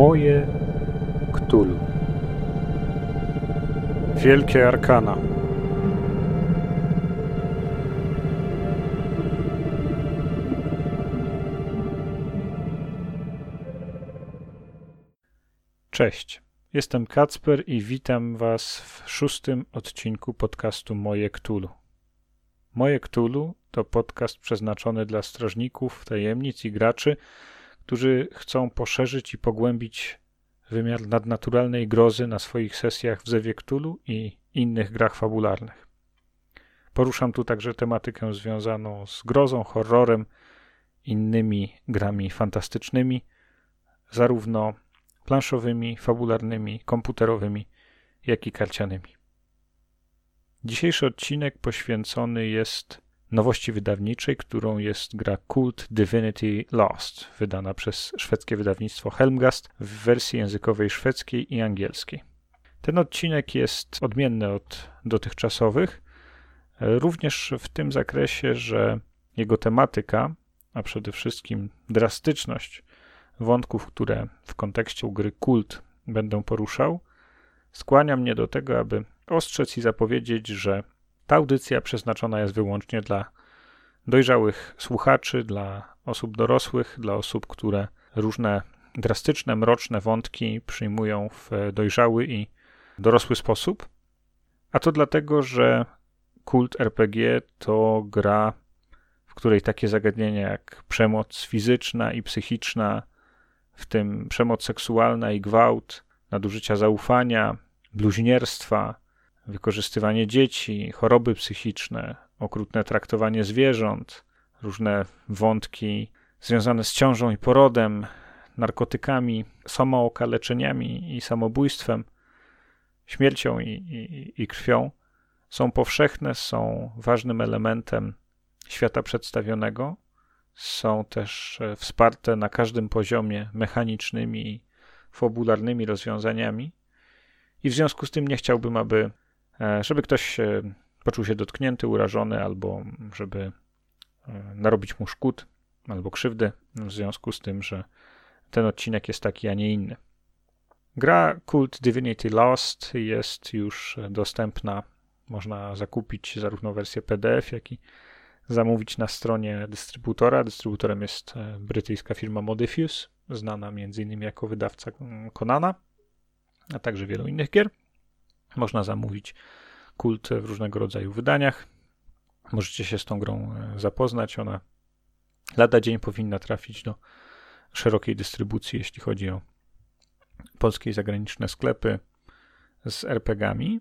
Moje Ktulu. Wielkie Arkana. Cześć. Jestem Kacper i witam Was w szóstym odcinku podcastu Moje Ktulu. Moje Ktulu to podcast przeznaczony dla strażników, tajemnic i graczy, którzy chcą poszerzyć i pogłębić wymiar nadnaturalnej grozy na swoich sesjach w Zewie Ktulu i innych grach fabularnych. Poruszam tu także tematykę związaną z grozą, horrorem, innymi grami fantastycznymi, zarówno planszowymi, fabularnymi, komputerowymi, jak i karcianymi. Dzisiejszy odcinek poświęcony jest nowości wydawniczej, którą jest gra Cult Divinity Lost, wydana przez szwedzkie wydawnictwo Helmgast w wersji językowej szwedzkiej i angielskiej. Ten odcinek jest odmienny od dotychczasowych, również w tym zakresie, że jego tematyka, a przede wszystkim drastyczność wątków, które w kontekście gry Kult będę poruszał, skłania mnie do tego, aby ostrzec i zapowiedzieć, że ta audycja przeznaczona jest wyłącznie dla dojrzałych słuchaczy, dla osób dorosłych, dla osób, które różne drastyczne, mroczne wątki przyjmują w dojrzały i dorosły sposób. A to dlatego, że kult RPG to gra, w której takie zagadnienia jak przemoc fizyczna i psychiczna, w tym przemoc seksualna i gwałt, nadużycia zaufania, bluźnierstwa, wykorzystywanie dzieci, choroby psychiczne, okrutne traktowanie zwierząt, różne wątki związane z ciążą i porodem, narkotykami, samookaleczeniami i samobójstwem, śmiercią i, i, i krwią są powszechne, są ważnym elementem świata przedstawionego, są też e, wsparte na każdym poziomie mechanicznymi i fabularnymi rozwiązaniami. I w związku z tym nie chciałbym, aby żeby ktoś e, poczuł się dotknięty, urażony, albo żeby e, narobić mu szkód albo krzywdy w związku z tym, że ten odcinek jest taki, a nie inny. Gra Cult Divinity Lost jest już dostępna. Można zakupić zarówno wersję PDF, jak i zamówić na stronie dystrybutora. Dystrybutorem jest brytyjska firma Modifuse, znana m.in. jako wydawca Konana, a także wielu innych gier. Można zamówić kult w różnego rodzaju wydaniach. Możecie się z tą grą e, zapoznać. Ona lada dzień powinna trafić do szerokiej dystrybucji, jeśli chodzi o polskie i zagraniczne sklepy z RPGami.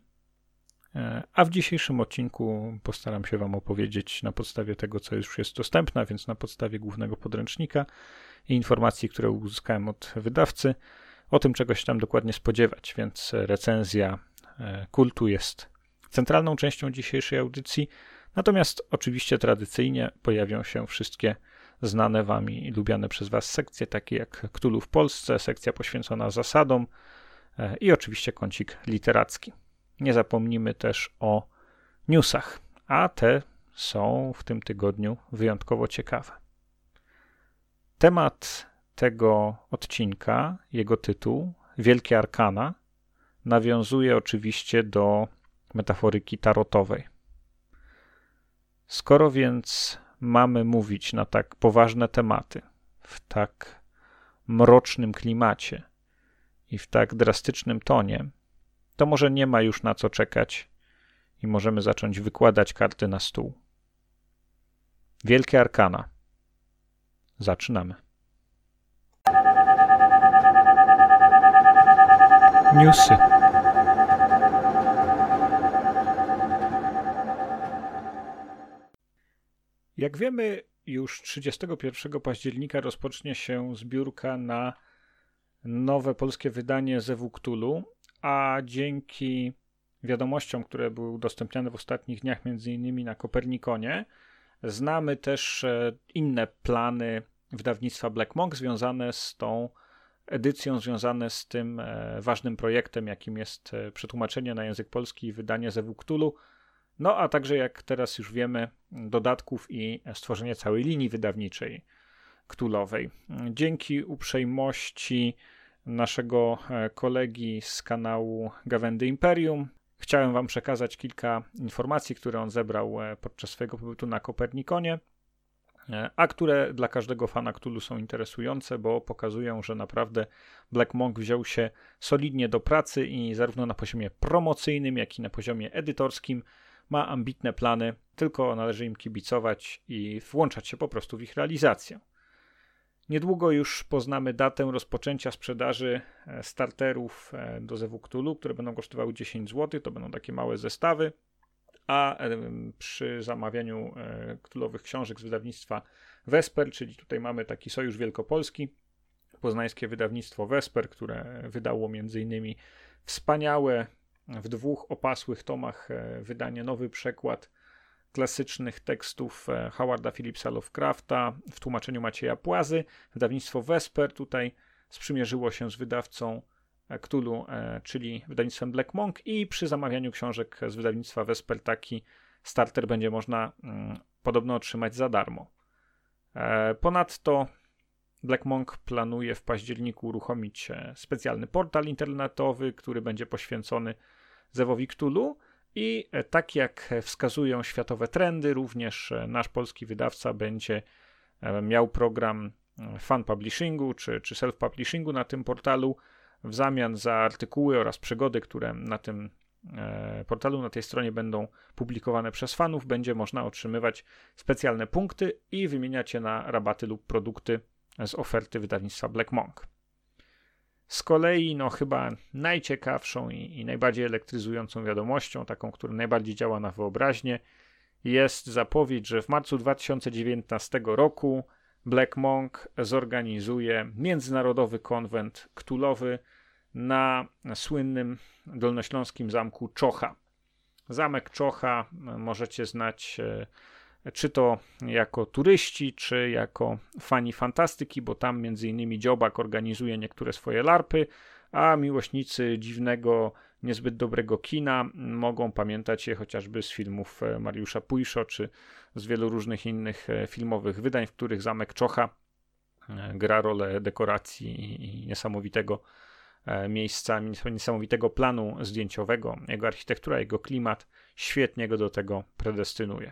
E, a w dzisiejszym odcinku postaram się Wam opowiedzieć na podstawie tego, co już jest dostępne, więc na podstawie głównego podręcznika i informacji, które uzyskałem od wydawcy, o tym, czego się tam dokładnie spodziewać. Więc recenzja kultu jest centralną częścią dzisiejszej audycji. Natomiast oczywiście tradycyjnie pojawią się wszystkie znane wam i lubiane przez was sekcje, takie jak Ktulu w Polsce, sekcja poświęcona zasadom e, i oczywiście kącik literacki. Nie zapomnimy też o newsach, a te są w tym tygodniu wyjątkowo ciekawe. Temat tego odcinka, jego tytuł Wielkie Arkana, nawiązuje oczywiście do metaforyki tarotowej. Skoro więc mamy mówić na tak poważne tematy, w tak mrocznym klimacie i w tak drastycznym tonie, to może nie ma już na co czekać i możemy zacząć wykładać karty na stół. Wielkie arkana. Zaczynamy. Newsy. Jak wiemy, już 31 października rozpocznie się zbiórka na nowe polskie wydanie Zewu Cthulhu, a dzięki wiadomościom, które były udostępniane w ostatnich dniach, między innymi na Kopernikonie, znamy też e, inne plany wydawnictwa Black Monk związane z tą edycją, związane z tym e, ważnym projektem, jakim jest e, przetłumaczenie na język polski i wydanie Zewu Cthulhu. No a także, jak teraz już wiemy, dodatków i stworzenie całej linii wydawniczej Ktulowej. Dzięki uprzejmości naszego kolegi z kanału Gawędy Imperium. Chciałem Wam przekazać kilka informacji, które on zebrał podczas swojego pobytu na Kopernikonie. E, a które dla każdego fana Cthulhu są interesujące, bo pokazują, że naprawdę Black Monk wziął się solidnie do pracy i zarówno na poziomie promocyjnym, jak i na poziomie edytorskim ma ambitne plany, tylko należy im kibicować i włączać się po prostu w ich realizację. Niedługo już poznamy datę rozpoczęcia sprzedaży e, starterów e, do Zewu Cthulhu, które będą kosztowały 10 zł. To będą takie małe zestawy a przy zamawianiu e, królowych książek z wydawnictwa Vesper, czyli tutaj mamy taki Sojusz Wielkopolski, poznańskie wydawnictwo Vesper, które wydało m.in. wspaniałe w dwóch opasłych tomach e, wydanie nowy przekład klasycznych tekstów e, Howarda Phillipsa Lovecrafta w tłumaczeniu Macieja Płazy. Wydawnictwo Vesper tutaj sprzymierzyło się z wydawcą Cthulhu, e, czyli wydawnictwem Black Monk i przy zamawianiu książek z wydawnictwa Vesper taki starter będzie można mm, podobno otrzymać za darmo. E, ponadto Black Monk planuje w październiku uruchomić e, specjalny portal internetowy, który będzie poświęcony Zewowi Cthulhu i tak jak wskazują światowe trendy, również nasz polski wydawca będzie miał program fan publishingu czy, czy self-publishingu na tym portalu, w zamian za artykuły oraz przygody, które na tym e, portalu, na tej stronie będą publikowane przez fanów, będzie można otrzymywać specjalne punkty i wymieniać je na rabaty lub produkty z oferty wydawnictwa Black Monk. Z kolei, no chyba najciekawszą i, i najbardziej elektryzującą wiadomością, taką, która najbardziej działa na wyobraźnię, jest zapowiedź, że w marcu 2019 roku Black Monk zorganizuje międzynarodowy konwent ktulowy na słynnym dolnośląskim zamku Czocha. Zamek Czocha możecie znać e, czy to jako turyści, czy jako fani fantastyki, bo tam między innymi Dziobak organizuje niektóre swoje larpy, a miłośnicy dziwnego, niezbyt dobrego kina mogą pamiętać je chociażby z filmów e, Mariusza Pujszo, czy z wielu różnych innych e, filmowych wydań, w których Zamek Czocha e, gra rolę dekoracji i niesamowitego miejsca, niesamowitego planu zdjęciowego. Jego architektura, jego klimat świetnie go do tego predestynuje.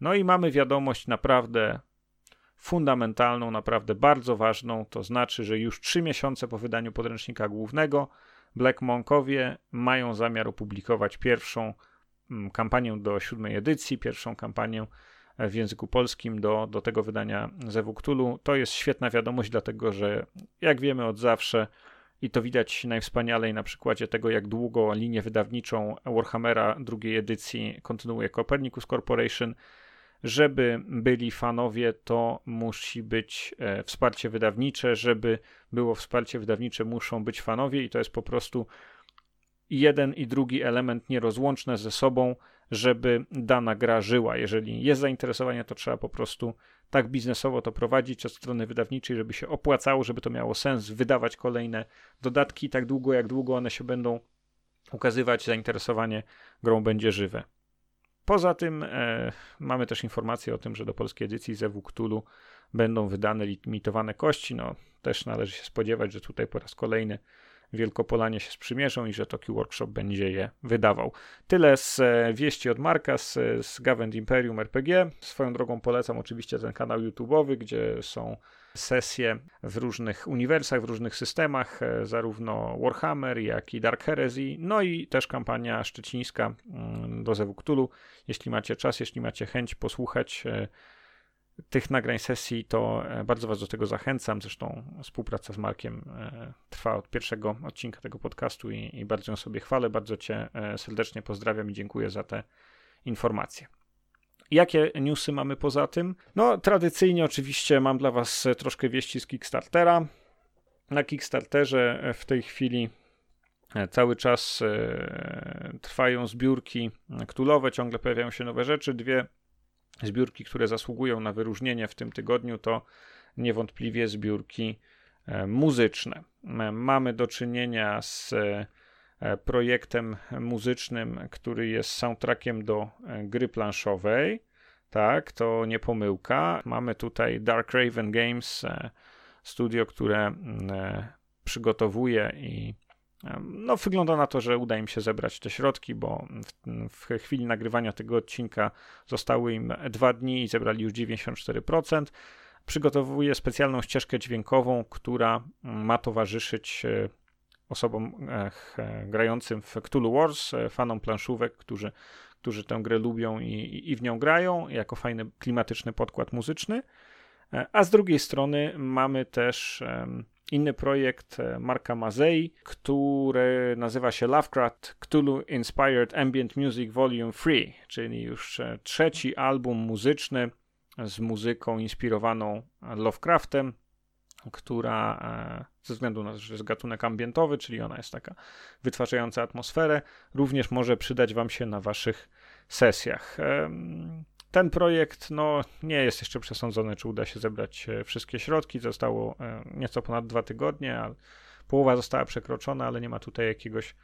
No i mamy wiadomość naprawdę fundamentalną, naprawdę bardzo ważną, to znaczy, że już trzy miesiące po wydaniu podręcznika głównego Black Monkowie mają zamiar opublikować pierwszą mm, kampanię do siódmej edycji, pierwszą kampanię w języku polskim do, do tego wydania Zewu Cthulhu. To jest świetna wiadomość, dlatego że jak wiemy od zawsze i to widać najwspanialej na przykładzie tego, jak długo linię wydawniczą Warhammera drugiej edycji kontynuuje Copernicus Corporation, żeby byli fanowie, to musi być e, wsparcie wydawnicze. Żeby było wsparcie wydawnicze, muszą być fanowie, i to jest po prostu jeden i drugi element nierozłączne ze sobą, żeby dana gra żyła. Jeżeli jest zainteresowanie, to trzeba po prostu tak biznesowo to prowadzić od strony wydawniczej, żeby się opłacało, żeby to miało sens wydawać kolejne dodatki tak długo, jak długo one się będą ukazywać, zainteresowanie grą będzie żywe. Poza tym e, mamy też informację o tym, że do polskiej edycji Zewu Cthulhu będą wydane limitowane kości. No, też należy się spodziewać, że tutaj po raz kolejny Wielkopolanie się sprzymierzą i że Tokyo Workshop będzie je wydawał. Tyle z e, wieści od Marka, z, z Gavend Imperium RPG. Swoją drogą polecam oczywiście ten kanał YouTube'owy, gdzie są sesje w różnych uniwersach, w różnych systemach, e, zarówno Warhammer, jak i Dark Heresy, no i też kampania szczecińska mm, do Zewu Cthulhu. Jeśli macie czas, jeśli macie chęć posłuchać e, tych nagrań sesji, to e, bardzo Was do tego zachęcam. Zresztą współpraca z Markiem trwa od pierwszego odcinka tego podcastu i, i bardzo ją sobie chwalę. Bardzo Cię serdecznie pozdrawiam i dziękuję za te informacje. Jakie newsy mamy poza tym? No, tradycyjnie oczywiście mam dla Was troszkę wieści z Kickstartera. Na Kickstarterze w tej chwili e, cały czas e, trwają zbiórki ktulowe, ciągle pojawiają się nowe rzeczy. Dwie zbiórki, które zasługują na wyróżnienie w tym tygodniu, to niewątpliwie zbiórki e, muzyczne. Mamy do czynienia z E, projektem muzycznym, który jest soundtrackiem do e, gry planszowej. Tak, to nie pomyłka. Mamy tutaj Dark Raven Games, e, studio, które przygotowuję i no, wygląda na to, że uda im się zebrać te środki, bo w, w, chwili nagrywania tego odcinka zostały im dwa dni i zebrali już 94%. Przygotowuję specjalną ścieżkę dźwiękową, która ma towarzyszyć e, osobom e, grającym w Cthulhu Wars, e, fanom planszówek, którzy, którzy tę grę lubią i, i w nią grają, jako fajny klimatyczny podkład muzyczny. A z drugiej strony mamy też inny projekt e, Marka Mazei, który nazywa się Lovecraft Cthulhu Inspired Ambient Music Volume 3, czyli już e, trzeci album muzyczny z muzyką inspirowaną Lovecraftem, która e, ze względu na to, że jest gatunek ambientowy, czyli ona jest taka wytwarzająca atmosferę, również może przydać Wam się na Waszych sesjach ten projekt no, nie jest jeszcze przesądzony, czy uda się zebrać e, wszystkie środki. Zostało e, nieco ponad dwa tygodnie, a połowa została przekroczona, ale nie ma tutaj jakiegoś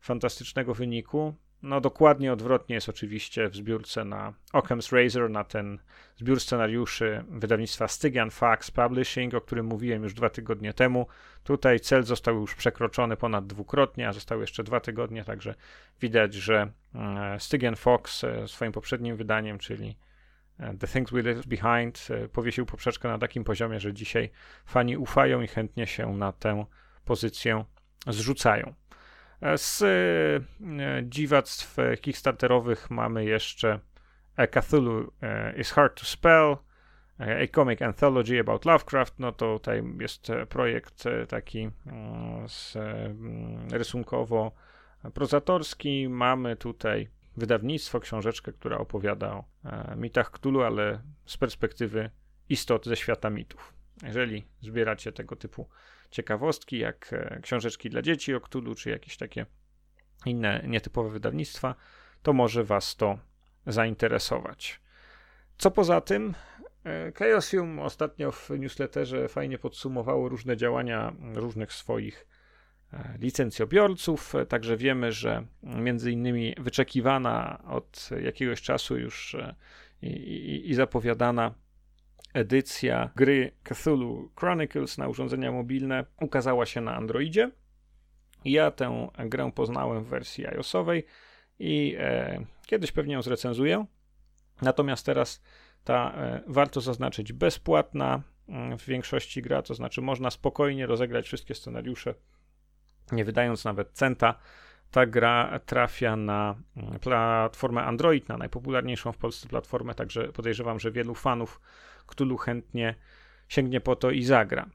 fantastycznego wyniku. No dokładnie odwrotnie jest oczywiście w zbiórce na Occam's Razor, na ten zbiór scenariuszy wydawnictwa Stygian Fax Publishing, o którym mówiłem już dwa tygodnie temu. Tutaj cel został już przekroczony ponad dwukrotnie, a zostały jeszcze dwa tygodnie, także widać, że e, Stygian Fox e, swoim poprzednim wydaniem, czyli e, The Things We Left Behind, powiesił poprzeczkę na takim poziomie, że dzisiaj fani ufają i chętnie się na tę pozycję zrzucają. Z e, dziwactw kickstarterowych mamy jeszcze A Cthulhu e, is Hard to Spell, e, A Comic Anthology About Lovecraft, no to tutaj jest projekt taki mm, z, mm, rysunkowo prozatorski. Mamy tutaj wydawnictwo, książeczkę, która opowiada o mitach Cthulhu, ale z perspektywy istot ze świata mitów. Jeżeli zbieracie tego typu ciekawostki, jak e, książeczki dla dzieci o Cthulhu, czy jakieś takie inne nietypowe wydawnictwa, to może Was to zainteresować. Co poza tym, e, Chaos Film ostatnio w newsletterze fajnie podsumowało różne działania różnych swoich e, licencjobiorców, także wiemy, że między innymi wyczekiwana od jakiegoś czasu już i, i, i zapowiadana edycja gry Cthulhu Chronicles na urządzenia mobilne ukazała się na Androidzie. Ja tę grę poznałem w wersji iOSowej i e, kiedyś pewnie ją zrecenzuję. Natomiast teraz ta, e, warto zaznaczyć, bezpłatna mm, w większości gra, to znaczy można spokojnie rozegrać wszystkie scenariusze, nie wydając nawet centa. Ta gra trafia na mm, platformę Android, na najpopularniejszą w Polsce platformę, także podejrzewam, że wielu fanów Cthulhu chętnie sięgnie po to i zagra.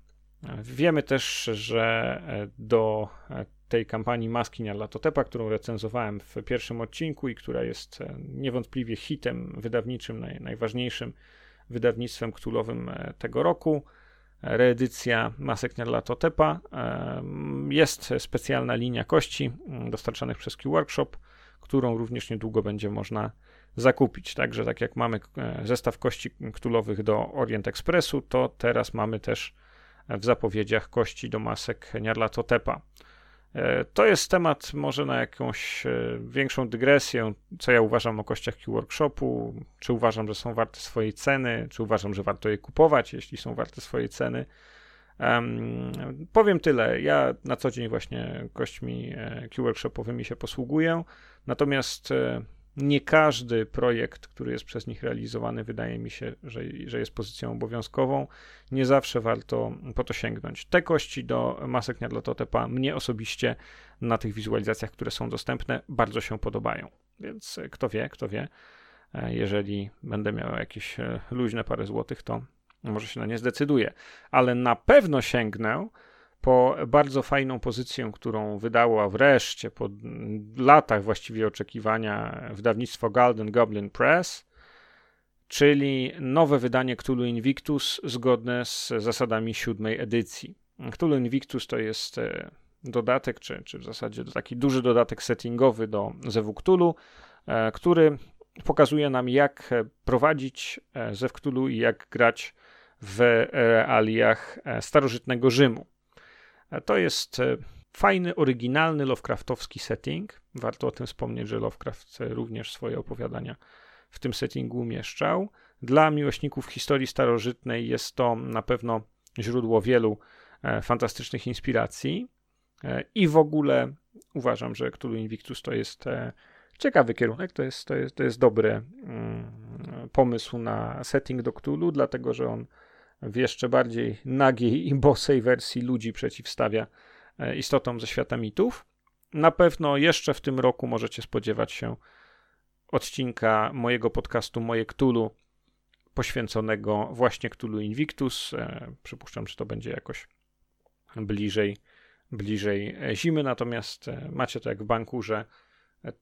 Wiemy też, że e, do e, tej kampanii Maski Nyarlathotepa, którą recenzowałem w pierwszym odcinku i która jest e, niewątpliwie hitem wydawniczym, naj, najważniejszym wydawnictwem ktulowym tego roku, reedycja Masek Nyarlathotepa. Jest specjalna linia kości dostarczanych przez Q-Workshop, którą również niedługo będzie można zakupić. Także tak jak mamy e, zestaw kości ktulowych do Orient Expressu, to teraz mamy też w zapowiedziach kości do masek Nyarlathotepa. E, to jest temat może na jakąś e, większą dygresję, co ja uważam o kościach Q-Workshopu, czy uważam, że są warte swojej ceny, czy uważam, że warto je kupować, jeśli są warte swojej ceny. Um, powiem tyle. Ja na co dzień właśnie kośćmi Q-Workshopowymi się posługuję, natomiast nie każdy projekt, który jest przez nich realizowany, wydaje mi się, że, że jest pozycją obowiązkową. Nie zawsze warto po to sięgnąć. Te kości do masek Nyarlathotepa mnie osobiście na tych wizualizacjach, które są dostępne, bardzo się podobają. Więc e, kto wie, kto wie, e, jeżeli będę miał jakieś e, luźne parę złotych, to może się na nie zdecyduję. Ale na pewno sięgnę po bardzo fajną pozycję, którą wydało wreszcie po latach właściwie oczekiwania wydawnictwo Golden Goblin Press, czyli nowe wydanie Cthulhu Invictus zgodne z zasadami siódmej edycji. Cthulhu Invictus to jest e, dodatek, czy, czy w zasadzie taki duży dodatek settingowy do Zewu Cthulhu, e, który pokazuje nam jak prowadzić e, Zew Cthulhu i jak grać w realiach starożytnego Rzymu. To jest e, fajny, oryginalny Lovecraftowski setting. Warto o tym wspomnieć, że Lovecraft również swoje opowiadania w tym settingu umieszczał. Dla miłośników historii starożytnej jest to na pewno źródło wielu fantastycznych inspiracji. I w ogóle uważam, że Cthulhu Invictus to jest ciekawy kierunek, to jest, to jest, to jest dobry mm, pomysł na setting do Cthulhu, dlatego że on w jeszcze bardziej nagiej i bosej wersji ludzi przeciwstawia e, istotom ze świata mitów. Na pewno jeszcze w tym roku możecie spodziewać się odcinka mojego podcastu Moje Cthulhu poświęconego właśnie Cthulhu Invictus. E, przypuszczam, że to będzie jakoś bliżej, bliżej zimy, natomiast e, macie to jak w banku, że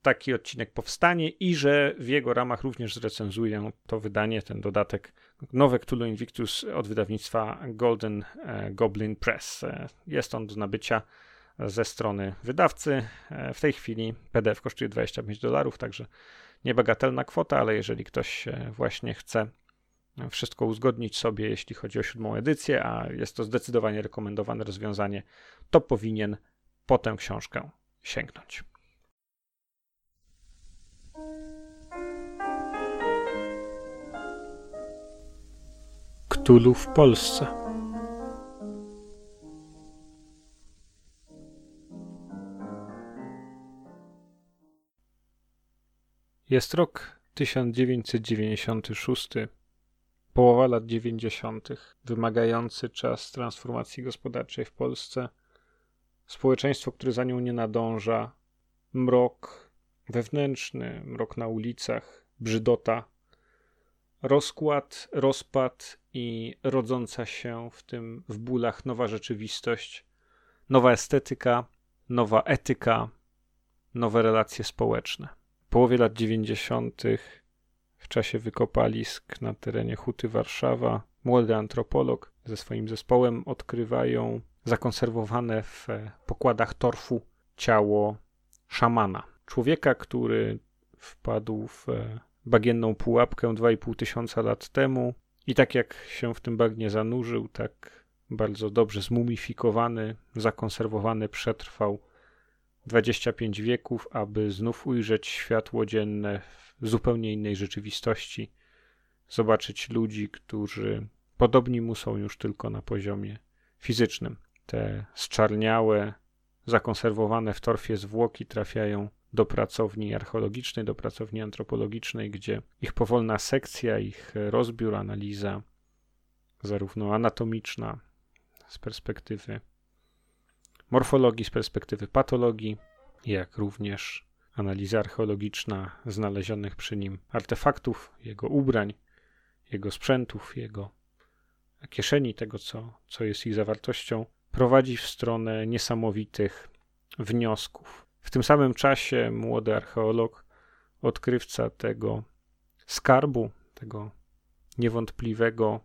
taki odcinek powstanie i że w jego ramach również zrecenzuję to wydanie, ten dodatek nowe Cthulhu Invictus od wydawnictwa Golden e, Goblin Press. E, jest on do nabycia ze strony wydawcy. E, w tej chwili PDF kosztuje 25 dolarów, także niebagatelna kwota, ale jeżeli ktoś właśnie chce wszystko uzgodnić sobie, jeśli chodzi o siódmą edycję, a jest to zdecydowanie rekomendowane rozwiązanie, to powinien po tę książkę sięgnąć. Cthulhu w Polsce. Jest rok 1996, połowa lat 90., wymagający czas transformacji gospodarczej w Polsce, społeczeństwo, które za nią nie nadąża, mrok wewnętrzny, mrok na ulicach, brzydota rozkład, rozpad i rodząca się w tym w bólach nowa rzeczywistość, nowa estetyka, nowa etyka, nowe relacje społeczne. W połowie lat 90. w czasie wykopalisk na terenie Huty Warszawa młody antropolog ze swoim zespołem odkrywają zakonserwowane w pokładach torfu ciało szamana. Człowieka, który wpadł w bagienną pułapkę 2,5 tysiąca lat temu i tak jak się w tym bagnie zanurzył, tak bardzo dobrze zmumifikowany, zakonserwowany przetrwał 25 wieków, aby znów ujrzeć światło dzienne w zupełnie innej rzeczywistości, zobaczyć ludzi, którzy podobni mu są już tylko na poziomie fizycznym. Te zczarniałe, zakonserwowane w torfie zwłoki trafiają do pracowni archeologicznej, do pracowni antropologicznej, gdzie ich powolna sekcja, ich rozbiór, analiza, zarówno anatomiczna z perspektywy morfologii, z perspektywy patologii, jak również analiza archeologiczna znalezionych przy nim artefaktów, jego ubrań, jego sprzętów, jego kieszeni, tego, co, co jest ich zawartością, prowadzi w stronę niesamowitych wniosków. W tym samym czasie młody archeolog, odkrywca tego skarbu, tego niewątpliwego,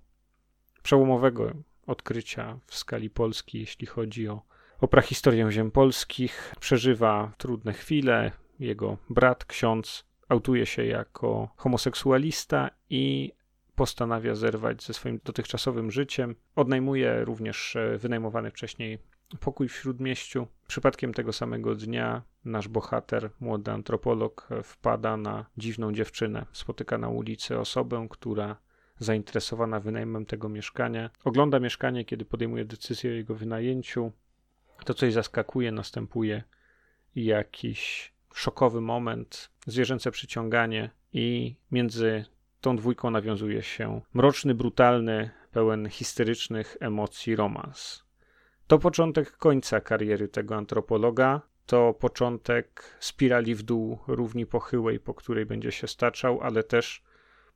przełomowego odkrycia w skali Polski, jeśli chodzi o, o prahistorię ziem polskich, przeżywa trudne chwile. Jego brat, ksiądz, autuje się jako homoseksualista i postanawia zerwać ze swoim dotychczasowym życiem. Odnajmuje również e, wynajmowany wcześniej pokój w śródmieściu. Przypadkiem tego samego dnia nasz bohater, młody antropolog, wpada na dziwną dziewczynę. Spotyka na ulicy osobę, która zainteresowana wynajmem tego mieszkania. Ogląda mieszkanie, kiedy podejmuje decyzję o jego wynajęciu. To coś zaskakuje, następuje jakiś szokowy moment, zwierzęce przyciąganie i między tą dwójką nawiązuje się mroczny, brutalny, pełen histerycznych emocji romans. To początek końca kariery tego antropologa, to początek spirali w dół równi pochyłej, po której będzie się staczał, ale też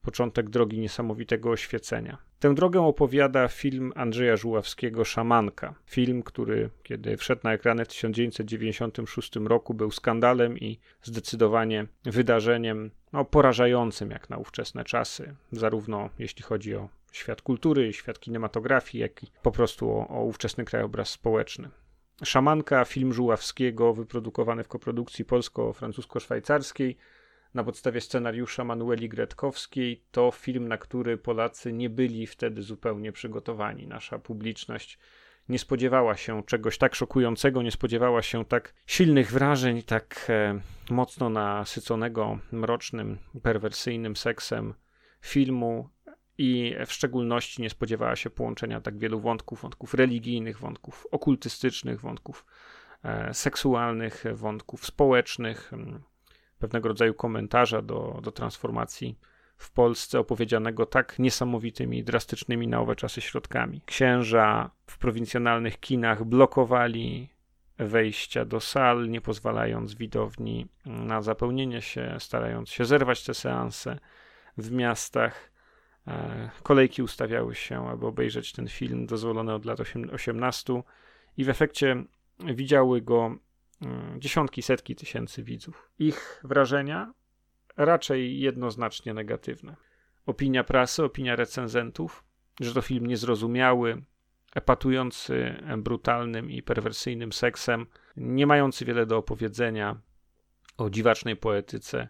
początek drogi niesamowitego oświecenia. Tę drogę opowiada film Andrzeja Żuławskiego Szamanka. Film, który kiedy wszedł na ekrany w 1996 roku był skandalem i zdecydowanie wydarzeniem no, porażającym jak na ówczesne czasy, zarówno jeśli chodzi o świat kultury, świat kinematografii, jak i po prostu o, o ówczesny krajobraz społeczny. Szamanka, film Żuławskiego, wyprodukowany w koprodukcji polsko-francusko-szwajcarskiej na podstawie scenariusza Manueli Gretkowskiej, to film, na który Polacy nie byli wtedy zupełnie przygotowani. Nasza publiczność nie spodziewała się czegoś tak szokującego, nie spodziewała się tak silnych wrażeń, tak e, mocno nasyconego mrocznym, perwersyjnym seksem filmu i w szczególności nie spodziewała się połączenia tak wielu wątków, wątków religijnych, wątków okultystycznych, wątków e, seksualnych, wątków społecznych, pewnego rodzaju komentarza do, do transformacji w Polsce opowiedzianego tak niesamowitymi, drastycznymi na owe czasy środkami. Księża w prowincjonalnych kinach blokowali wejścia do sal, nie pozwalając widowni na zapełnienie się, starając się zerwać te seanse w miastach. E, kolejki ustawiały się, aby obejrzeć ten film dozwolony od lat 18 i w efekcie widziały go mm, dziesiątki, setki tysięcy widzów. Ich wrażenia raczej jednoznacznie negatywne. Opinia prasy, opinia recenzentów, że to film niezrozumiały, epatujący brutalnym i perwersyjnym seksem, nie mający wiele do opowiedzenia o dziwacznej poetyce.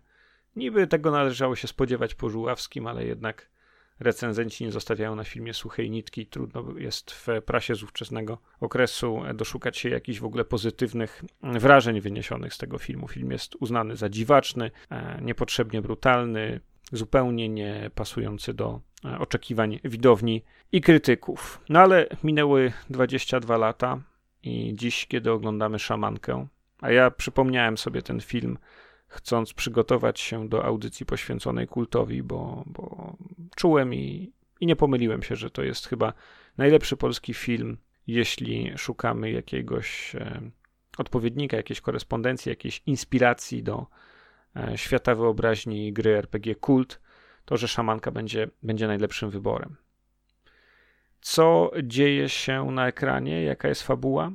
Niby tego należało się spodziewać po Żuławskim, ale jednak recenzenci nie zostawiają na filmie suchej nitki. Trudno jest w prasie z ówczesnego okresu doszukać się jakichś w ogóle pozytywnych wrażeń wyniesionych z tego filmu. Film jest uznany za dziwaczny, e, niepotrzebnie brutalny, zupełnie nie pasujący do e, oczekiwań widowni i krytyków. No ale minęły 22 lata i dziś, kiedy oglądamy szamankę, a ja przypomniałem sobie ten film chcąc przygotować się do audycji poświęconej kultowi, bo, bo czułem i, i nie pomyliłem się, że to jest chyba najlepszy polski film, jeśli szukamy jakiegoś e, odpowiednika, jakiejś korespondencji, jakiejś inspiracji do e, świata wyobraźni gry RPG Kult, to że szamanka będzie, będzie najlepszym wyborem. Co dzieje się na ekranie? Jaka jest fabuła?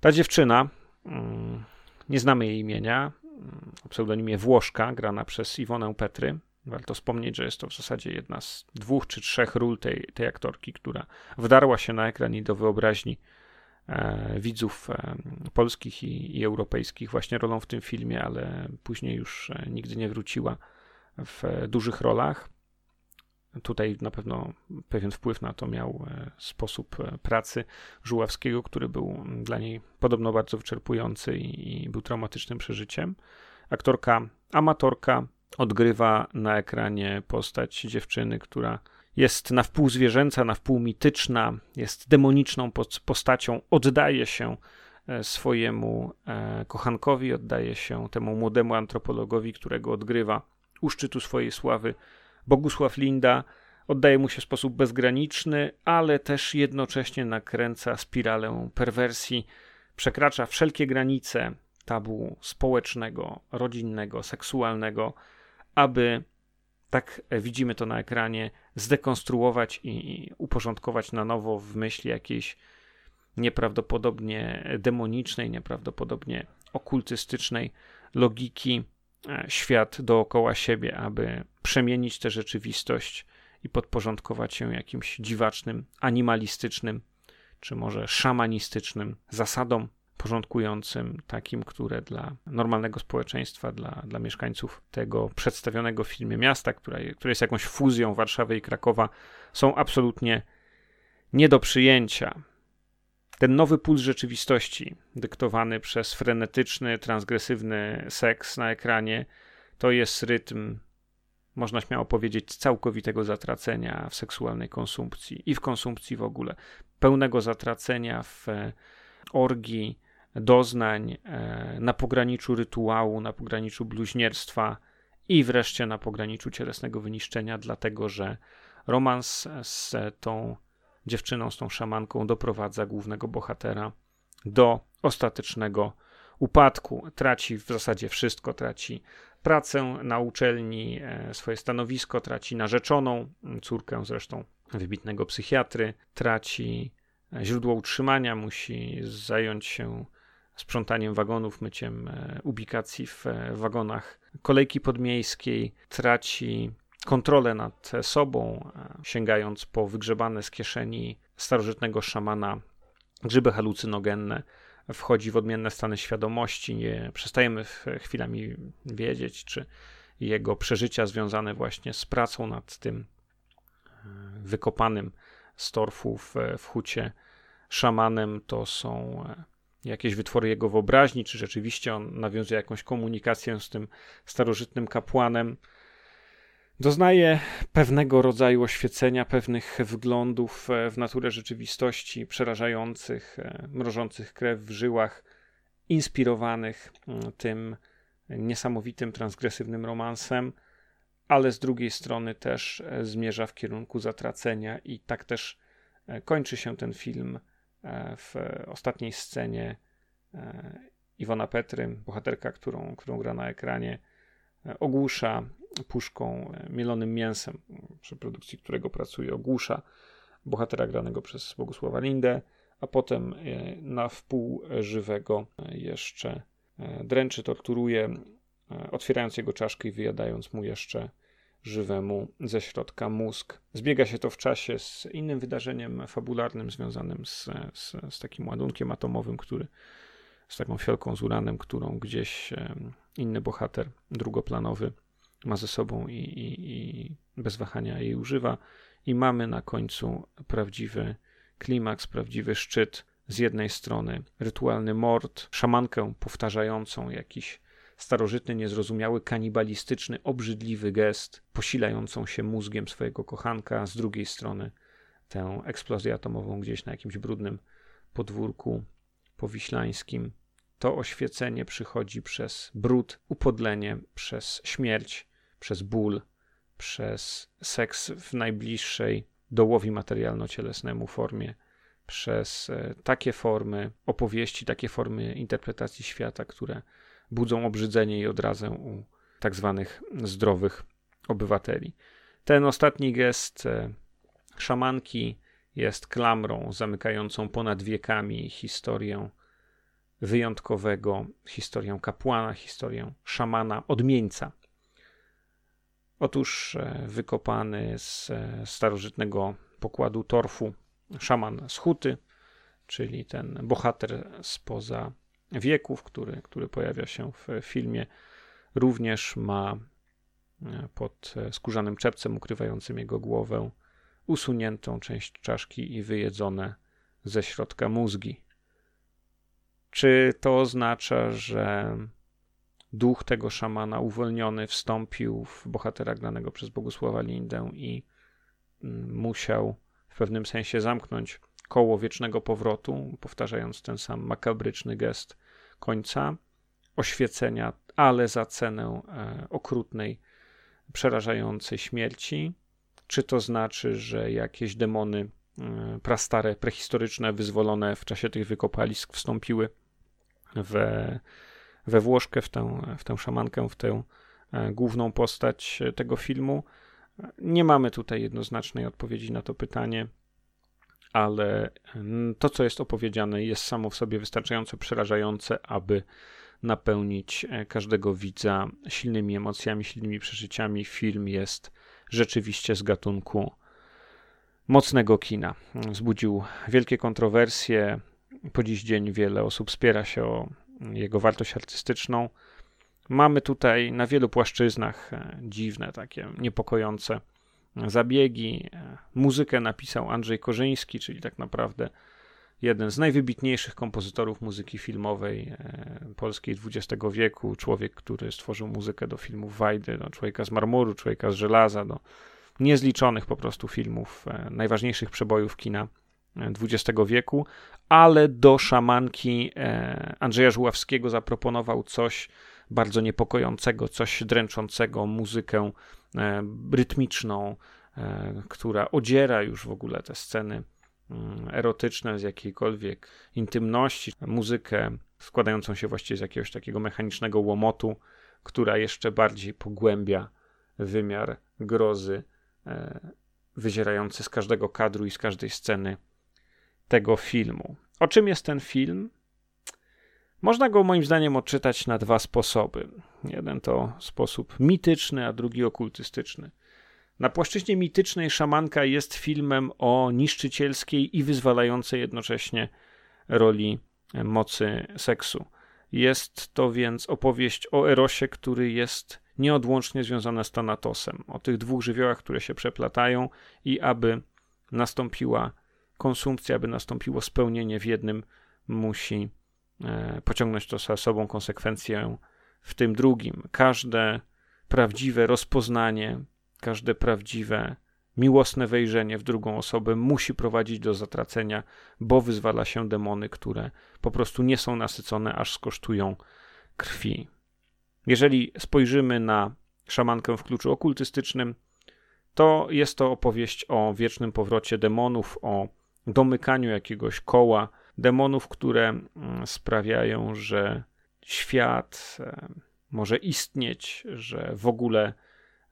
Ta dziewczyna, mm, nie znamy jej imienia, o pseudonimie Włoszka, grana przez Iwonę Petry. Warto wspomnieć, że jest to w zasadzie jedna z dwóch czy trzech ról tej, tej aktorki, która wdarła się na ekran i do wyobraźni e, widzów e, polskich i, i, europejskich właśnie rolą w tym filmie, ale później już e, nigdy nie wróciła w dużych rolach. Tutaj na pewno pewien wpływ na to miał e, sposób e, pracy Żuławskiego, który był dla niej podobno bardzo wyczerpujący i, był traumatycznym przeżyciem. Aktorka amatorka odgrywa na ekranie postać dziewczyny, która jest na wpół zwierzęca, na wpół mityczna, jest demoniczną postacią, oddaje się e, swojemu kochankowi, oddaje się temu młodemu antropologowi, którego odgrywa u szczytu swojej sławy Bogusław Linda oddaje mu się w sposób bezgraniczny, ale też jednocześnie nakręca spiralę perwersji, przekracza wszelkie granice tabu społecznego, rodzinnego, seksualnego, aby tak widzimy to na ekranie, zdekonstruować i uporządkować na nowo w myśli jakiejś nieprawdopodobnie demonicznej, nieprawdopodobnie okultystycznej logiki świat dookoła siebie, aby przemienić tę rzeczywistość i podporządkować się jakimś dziwacznym, animalistycznym, czy może szamanistycznym zasadom porządkującym, takim, które dla normalnego społeczeństwa, dla, dla mieszkańców tego przedstawionego w filmie miasta, która, które jest jakąś fuzją Warszawy i Krakowa, są absolutnie nie do przyjęcia ten nowy puls rzeczywistości, dyktowany przez frenetyczny, transgresywny seks na ekranie, to jest rytm, można śmiało powiedzieć, całkowitego zatracenia w seksualnej konsumpcji i w konsumpcji w ogóle. Pełnego zatracenia w e, orgii, doznań, e, na pograniczu rytuału, na pograniczu bluźnierstwa i wreszcie na pograniczu cielesnego wyniszczenia, dlatego że romans z tą dziewczyną, z tą szamanką doprowadza głównego bohatera do ostatecznego upadku. Traci w zasadzie wszystko, traci pracę na uczelni, e, swoje stanowisko, traci narzeczoną, córkę zresztą wybitnego psychiatry, traci e, źródło utrzymania, musi zająć się sprzątaniem wagonów, myciem e, ubikacji w wagonach kolejki podmiejskiej, traci kontrolę nad sobą, sięgając po wygrzebane z kieszeni starożytnego szamana grzyby halucynogenne, wchodzi w odmienne stany świadomości. Nie przestajemy chwilami wiedzieć, czy jego przeżycia związane właśnie z pracą nad tym e, wykopanym z torfu w, w hucie szamanem to są e, jakieś wytwory jego wyobraźni, czy rzeczywiście on nawiązuje jakąś komunikację z tym starożytnym kapłanem. Doznaje pewnego rodzaju oświecenia, pewnych wglądów e, w naturę rzeczywistości, przerażających, e, mrożących krew w żyłach, inspirowanych mm, tym niesamowitym, transgresywnym romansem, ale z drugiej strony też e, zmierza w kierunku zatracenia, i tak też kończy się ten film w ostatniej scenie. Iwona Petry, bohaterka, którą, którą gra na ekranie, ogłusza puszką e, mielonym mięsem, przy produkcji którego pracuje, ogłusza bohatera granego przez Bogusława Lindę, a potem e, na wpół żywego e, jeszcze dręczy, torturuje, otwierając jego czaszkę i wyjadając mu jeszcze żywemu ze środka mózg. Zbiega się to w czasie z innym wydarzeniem fabularnym związanym z, z, z takim ładunkiem atomowym, który z taką fiolką z uranem, którą gdzieś inny bohater drugoplanowy ma ze sobą i, i, i bez wahania jej używa. I mamy na końcu prawdziwy klimaks, prawdziwy szczyt. Z jednej strony rytualny mord, szamankę powtarzającą jakiś starożytny, niezrozumiały, kanibalistyczny, obrzydliwy gest, posilającą się mózgiem swojego kochanka, z drugiej strony tę eksplozję atomową gdzieś na jakimś brudnym podwórku powiślańskim. To oświecenie przychodzi przez brud, upodlenie, przez śmierć, przez ból, przez seks w najbliższej dołowi materialno-cielesnemu formie, przez e, takie formy opowieści, takie formy interpretacji świata, które budzą obrzydzenie i odrazę u tak zwanych zdrowych obywateli. Ten ostatni gest e, szamanki jest klamrą zamykającą ponad wiekami historię wyjątkowego, historię kapłana, historię szamana, odmieńca, Otóż e, wykopany z e, starożytnego pokładu torfu szaman z Huty, czyli ten bohater spoza wieków, który, który pojawia się w filmie, również ma e, pod skórzanym czepcem ukrywającym jego głowę usuniętą część czaszki i wyjedzone ze środka mózgi. Czy to oznacza, że duch tego szamana uwolniony wstąpił w bohatera granego przez Bogusława Lindę i mm, musiał w pewnym sensie zamknąć koło wiecznego powrotu, powtarzając ten sam makabryczny gest końca, oświecenia, ale za cenę e, okrutnej, przerażającej śmierci. Czy to znaczy, że jakieś demony e, prastare, prehistoryczne, wyzwolone w czasie tych wykopalisk wstąpiły w we Włoszkę, w tę, w tę szamankę, w tę e, główną postać tego filmu. Nie mamy tutaj jednoznacznej odpowiedzi na to pytanie, ale to, co jest opowiedziane, jest samo w sobie wystarczająco przerażające, aby napełnić e, każdego widza silnymi emocjami, silnymi przeżyciami. Film jest rzeczywiście z gatunku mocnego kina. Wzbudził wielkie kontrowersje. Po dziś dzień wiele osób spiera się o jego wartość artystyczną. Mamy tutaj na wielu płaszczyznach e, dziwne, takie niepokojące zabiegi. E, muzykę napisał Andrzej Korzyński, czyli tak naprawdę jeden z najwybitniejszych kompozytorów muzyki filmowej e, polskiej XX wieku. Człowiek, który stworzył muzykę do filmów Wajdy, do Człowieka z marmuru, Człowieka z żelaza, do niezliczonych po prostu filmów, najważniejszych przebojów kina XX wieku, ale do szamanki e, Andrzeja Żuławskiego zaproponował coś bardzo niepokojącego, coś dręczącego, muzykę e, rytmiczną, e, która odziera już w ogóle te sceny mm, erotyczne z jakiejkolwiek intymności, muzykę składającą się właściwie z jakiegoś takiego mechanicznego łomotu, która jeszcze bardziej pogłębia wymiar grozy wyzierający z każdego kadru i z każdej sceny tego filmu. O czym jest ten film? Można go moim zdaniem odczytać na dwa sposoby. Jeden to sposób mityczny, a drugi okultystyczny. Na płaszczyźnie mitycznej szamanka jest filmem o niszczycielskiej i wyzwalającej jednocześnie roli mocy seksu. Jest to więc opowieść o Erosie, który jest nieodłącznie związany z Thanatosem, o tych dwóch żywiołach, które się przeplatają i aby nastąpiła konsumpcja, aby nastąpiło spełnienie w jednym, musi e, pociągnąć to za sobą konsekwencję w tym drugim. Każde prawdziwe rozpoznanie każde prawdziwe, miłosne wejrzenie w drugą osobę musi prowadzić do zatracenia, bo wyzwala się demony, które po prostu nie są nasycone, aż skosztują krwi. Jeżeli spojrzymy na szamankę w kluczu okultystycznym, to jest to opowieść o wiecznym powrocie demonów, o domykaniu jakiegoś koła demonów, które mm, sprawiają, że świat e, może istnieć, że w ogóle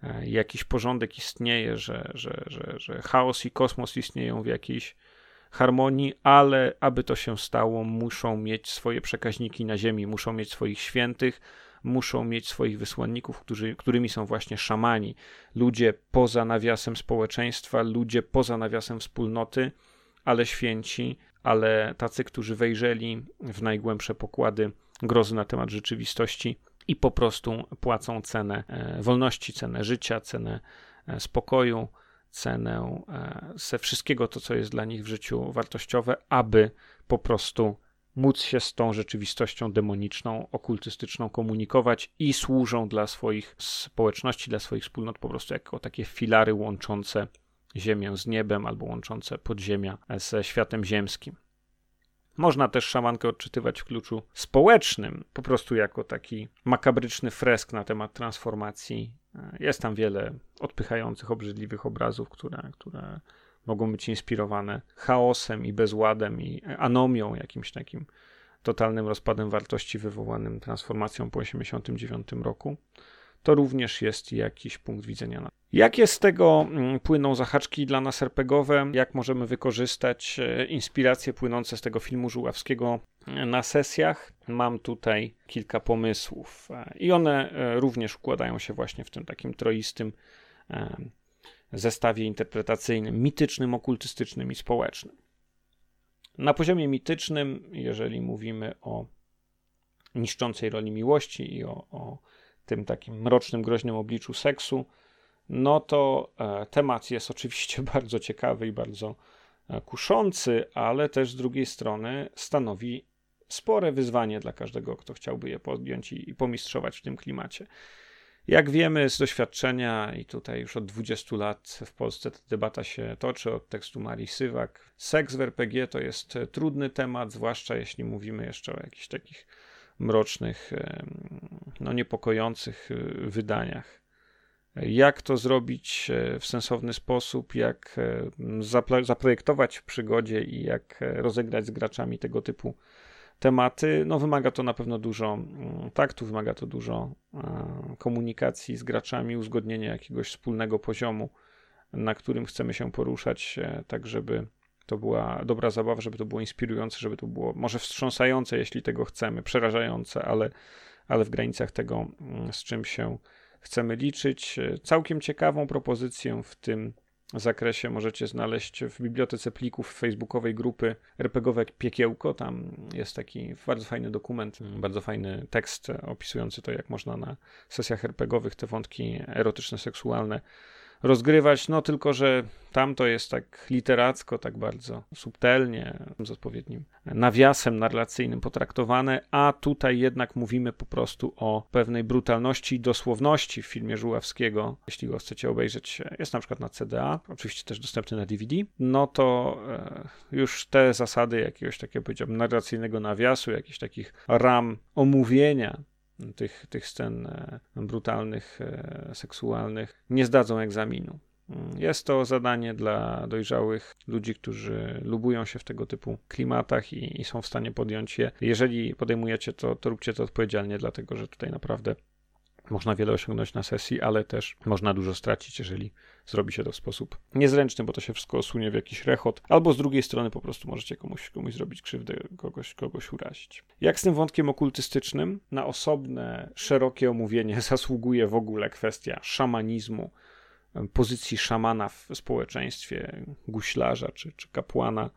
e, jakiś porządek istnieje, że, że, że, że chaos i kosmos istnieją w jakiejś harmonii, ale aby to się stało, muszą mieć swoje przekaźniki na ziemi, muszą mieć swoich świętych, muszą mieć swoich wysłanników, którzy, którymi są właśnie szamani, ludzie poza nawiasem społeczeństwa, ludzie poza nawiasem wspólnoty, ale święci, ale tacy, którzy wejrzeli w najgłębsze pokłady grozy na temat rzeczywistości i po prostu płacą cenę e, wolności, cenę życia, cenę e, spokoju, cenę ze wszystkiego to, co jest dla nich w życiu wartościowe, aby po prostu móc się z tą rzeczywistością demoniczną, okultystyczną komunikować i służą dla swoich społeczności, dla swoich wspólnot po prostu jako takie filary łączące ziemię z niebem albo łączące podziemia ze światem ziemskim. Można też szamankę odczytywać w kluczu społecznym, po prostu jako taki makabryczny fresk na temat transformacji. Jest tam wiele odpychających, obrzydliwych obrazów, które, które mogą być inspirowane chaosem i bezładem i anomią, jakimś takim totalnym rozpadem wartości wywołanym transformacją po 1989 roku. To również jest jakiś punkt widzenia. Jakie z tego mm, płyną zahaczki dla nas RPGowe? Jak możemy wykorzystać e, inspiracje płynące z tego filmu Żuławskiego e, na sesjach? Mam tutaj kilka pomysłów e, i one również układają się właśnie w tym takim troistym zestawie interpretacyjnym, mitycznym, okultystycznym i społecznym. Na poziomie mitycznym, jeżeli mówimy o niszczącej roli miłości i o, o tym takim mrocznym, groźnym obliczu seksu, no to e, temat jest oczywiście bardzo ciekawy i bardzo e, kuszący, ale też z drugiej strony stanowi spore wyzwanie dla każdego, kto chciałby je podjąć i, i pomistrzować w tym klimacie. Jak wiemy z doświadczenia, i tutaj już od 20 lat w Polsce ta debata się toczy od tekstu Marii Sywak, seks w RPG to jest trudny temat, zwłaszcza jeśli mówimy jeszcze o jakichś takich mrocznych, no niepokojących y, wydaniach. Jak to zrobić e, w sensowny sposób, jak e, zaprojektować w przygodzie i jak e, rozegrać z graczami tego typu tematy, no wymaga to na pewno dużo taktu, wymaga to dużo komunikacji z graczami, uzgodnienia jakiegoś wspólnego poziomu, na którym chcemy się poruszać, tak żeby to była dobra zabawa, żeby to było inspirujące, żeby to było może wstrząsające, jeśli tego chcemy, przerażające, ale, ale w granicach tego, mm, z czym się chcemy liczyć. Całkiem ciekawą propozycję w tym zakresie możecie znaleźć w bibliotece plików facebookowej grupy RPGowe Piekiełko. Tam jest taki bardzo fajny dokument, bardzo fajny tekst opisujący to, jak można na sesjach RPGowych te wątki erotyczne, seksualne rozgrywać, no tylko, że tam to jest tak literacko, tak bardzo subtelnie, z odpowiednim nawiasem narracyjnym potraktowane, a tutaj jednak mówimy po prostu o pewnej brutalności i dosłowności w filmie Żuławskiego. Jeśli go chcecie obejrzeć, jest na przykład na CDA, oczywiście też dostępny na DVD, no to e, już te zasady jakiegoś takiego, powiedziałbym, narracyjnego nawiasu, jakichś takich ram omówienia tych, tych scen e, brutalnych, e, seksualnych, nie zdadzą egzaminu. Mm, jest to zadanie dla dojrzałych ludzi, którzy lubują się w tego typu klimatach i, i są w stanie podjąć je. Jeżeli podejmujecie to, to róbcie to odpowiedzialnie, dlatego że tutaj naprawdę można wiele osiągnąć na sesji, ale też można dużo stracić, jeżeli zrobi się to w sposób niezręczny, bo to się wszystko osunie w jakiś rechot, albo z drugiej strony po prostu możecie komuś, komuś zrobić krzywdę, kogoś, kogoś urazić. Jak z tym wątkiem okultystycznym? Na osobne, szerokie omówienie zasługuje w ogóle kwestia szamanizmu, pozycji szamana w społeczeństwie, guślarza czy, czy kapłana.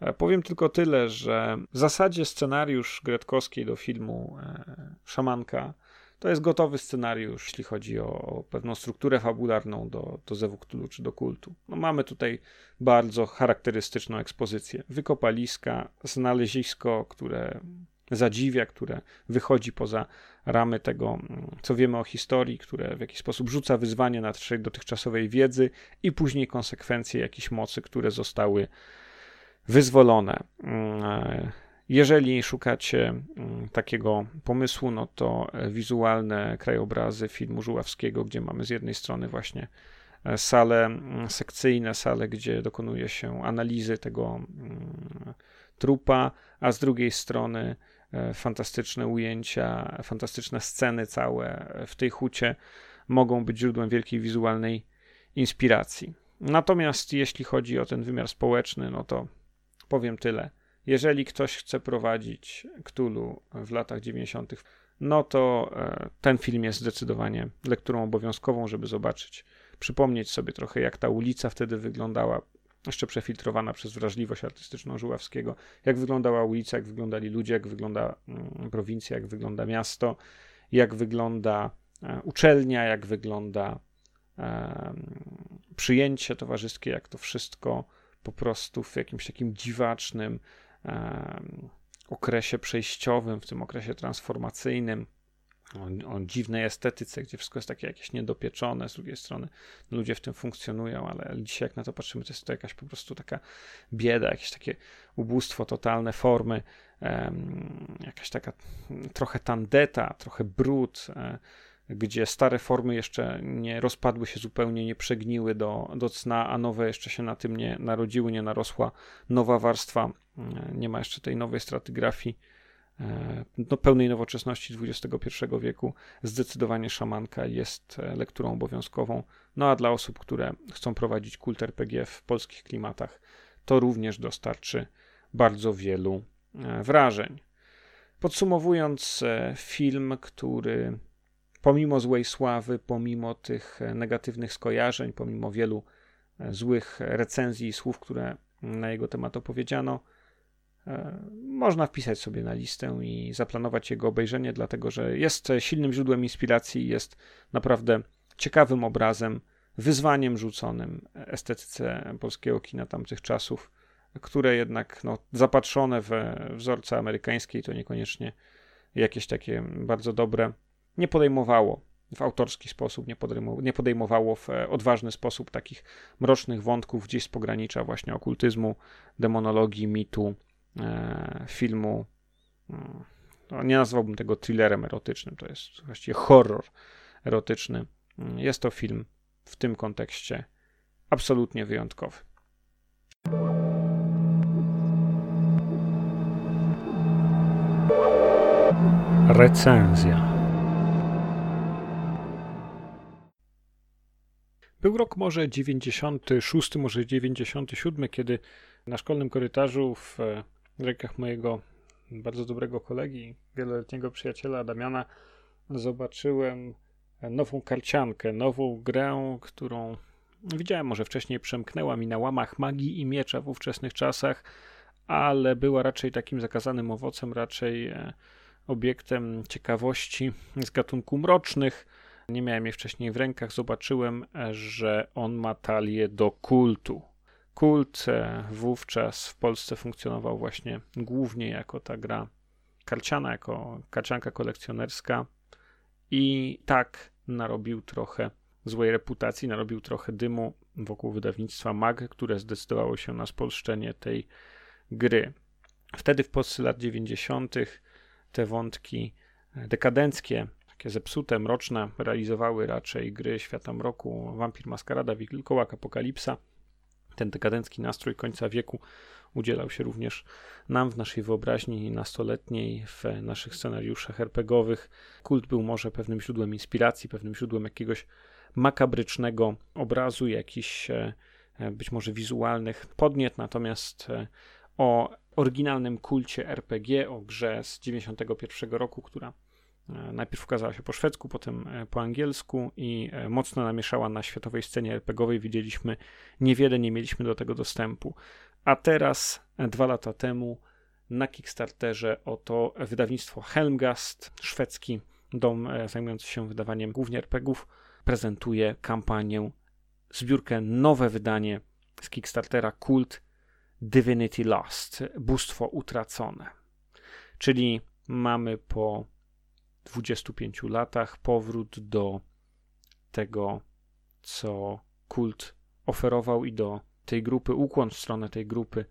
E, powiem tylko tyle, że w zasadzie scenariusz Gretkowskiej do filmu e, Szamanka to jest gotowy scenariusz, jeśli chodzi o, pewną strukturę fabularną do, do Zewu czy do kultu. No mamy tutaj bardzo charakterystyczną ekspozycję. Wykopaliska, znalezisko, które zadziwia, które wychodzi poza ramy tego, mm, co wiemy o historii, które w jakiś sposób rzuca wyzwanie na naszej dotychczasowej wiedzy i później konsekwencje jakichś mocy, które zostały wyzwolone. Jeżeli szukacie mm, takiego pomysłu, no to e, wizualne krajobrazy filmu Żuławskiego, gdzie mamy z jednej strony właśnie e, sale mm, sekcyjne, sale, gdzie dokonuje się analizy tego mm, trupa, a z drugiej strony e, fantastyczne ujęcia, fantastyczne sceny całe w tej hucie mogą być źródłem wielkiej wizualnej inspiracji. Natomiast jeśli chodzi o ten wymiar społeczny, no to powiem tyle. Jeżeli ktoś chce prowadzić Cthulhu w latach 90., no to e, ten film jest zdecydowanie lekturą obowiązkową, żeby zobaczyć, przypomnieć sobie trochę, jak ta ulica wtedy wyglądała, jeszcze przefiltrowana przez wrażliwość artystyczną Żuławskiego, jak wyglądała ulica, jak wyglądali ludzie, jak wygląda mm, prowincja, jak wygląda miasto, jak wygląda e, uczelnia, jak wygląda przyjęcie towarzyskie, jak to wszystko po prostu w jakimś takim dziwacznym, okresie przejściowym, w tym okresie transformacyjnym, o, o, dziwnej estetyce, gdzie wszystko jest takie jakieś niedopieczone, z drugiej strony. Ludzie w tym funkcjonują, ale dzisiaj jak na to patrzymy, to jest to jakaś po prostu taka bieda, jakieś takie ubóstwo, totalne formy, jakaś taka trochę tandeta, trochę brud, um, gdzie stare formy jeszcze nie rozpadły się zupełnie, nie przegniły do, do cna, a nowe jeszcze się na tym nie narodziły, nie narosła nowa warstwa, e, nie ma jeszcze tej nowej stratygrafii, e, no, pełnej nowoczesności XXI wieku. Zdecydowanie szamanka jest e, lekturą obowiązkową. No a dla osób, które chcą prowadzić kult RPG w polskich klimatach, to również dostarczy bardzo wielu wrażeń. Podsumowując, film, który pomimo złej sławy, pomimo tych e, negatywnych skojarzeń, pomimo wielu e, złych recenzji i słów, które na jego temat opowiedziano, e, można wpisać sobie na listę i zaplanować jego obejrzenie, dlatego że jest silnym źródłem inspiracji, jest naprawdę ciekawym obrazem, wyzwaniem rzuconym estetyce polskiego kina tamtych czasów, które jednak no, zapatrzone we wzorce amerykańskie to niekoniecznie jakieś takie bardzo dobre nie podejmowało w autorski sposób, nie, podejmowało, nie podejmowało w e, odważny sposób takich mrocznych wątków gdzieś z pogranicza właśnie okultyzmu, demonologii, mitu, e, filmu. No, nie nazwałbym tego thrillerem erotycznym, to jest właściwie horror erotyczny. Mm, jest to film w tym kontekście absolutnie wyjątkowy. Recenzja. Był rok może 96, może 97, kiedy na szkolnym korytarzu w rękach mojego bardzo dobrego kolegi, wieloletniego przyjaciela Damiana, zobaczyłem nową karciankę, nową grę, którą widziałem, może wcześniej przemknęła mi na łamach magii i miecza w ówczesnych czasach, ale była raczej takim zakazanym owocem, raczej e, obiektem ciekawości z gatunku mrocznych nie miałem jej wcześniej w rękach, zobaczyłem, że on ma talię do kultu. Kult e, wówczas w Polsce funkcjonował właśnie głównie jako ta gra karciana, jako karcianka kolekcjonerska i tak narobił trochę złej reputacji, narobił trochę dymu wokół wydawnictwa MAG, które zdecydowało się na spolszczenie tej gry. Wtedy w Polsce lat 90. te wątki dekadenckie takie zepsute, mroczne, realizowały raczej gry Świata Mroku, Vampir Maskarada, Wilkołak, Apokalipsa. Ten dekadencki nastrój końca wieku udzielał się również nam w naszej wyobraźni nastoletniej, w naszych scenariuszach RPGowych. Kult był może pewnym źródłem inspiracji, pewnym źródłem jakiegoś makabrycznego obrazu, jakichś e, być może wizualnych podniet, natomiast e, o oryginalnym kulcie RPG, o grze z 91 roku, która E, najpierw ukazała się po szwedzku, potem e, po angielsku i e, mocno namieszała na światowej scenie RPGowej. Widzieliśmy niewiele, nie mieliśmy do tego dostępu. A teraz, dwa lata temu, na Kickstarterze oto wydawnictwo Helmgast, szwedzki dom zajmujący się wydawaniem głównie RPGów, prezentuje kampanię, zbiórkę, nowe wydanie z Kickstartera Kult Divinity Lost, Bóstwo Utracone. Czyli mamy po 25 latach powrót do tego, co kult oferował i do tej grupy, ukłon w stronę tej grupy,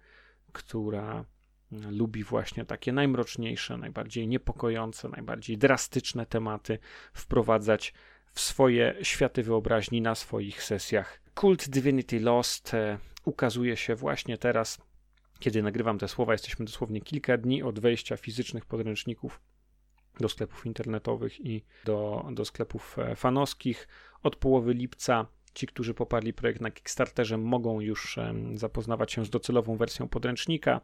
która lubi właśnie takie najmroczniejsze, najbardziej niepokojące, najbardziej drastyczne tematy wprowadzać w swoje światy wyobraźni na swoich sesjach. Kult Divinity Lost e, ukazuje się właśnie teraz, kiedy nagrywam te słowa. Jesteśmy dosłownie kilka dni od wejścia fizycznych podręczników do sklepów internetowych i do, do sklepów e, fanowskich. Od połowy lipca ci, którzy poparli projekt na Kickstarterze, mogą już zapoznawać się z docelową wersją podręcznika.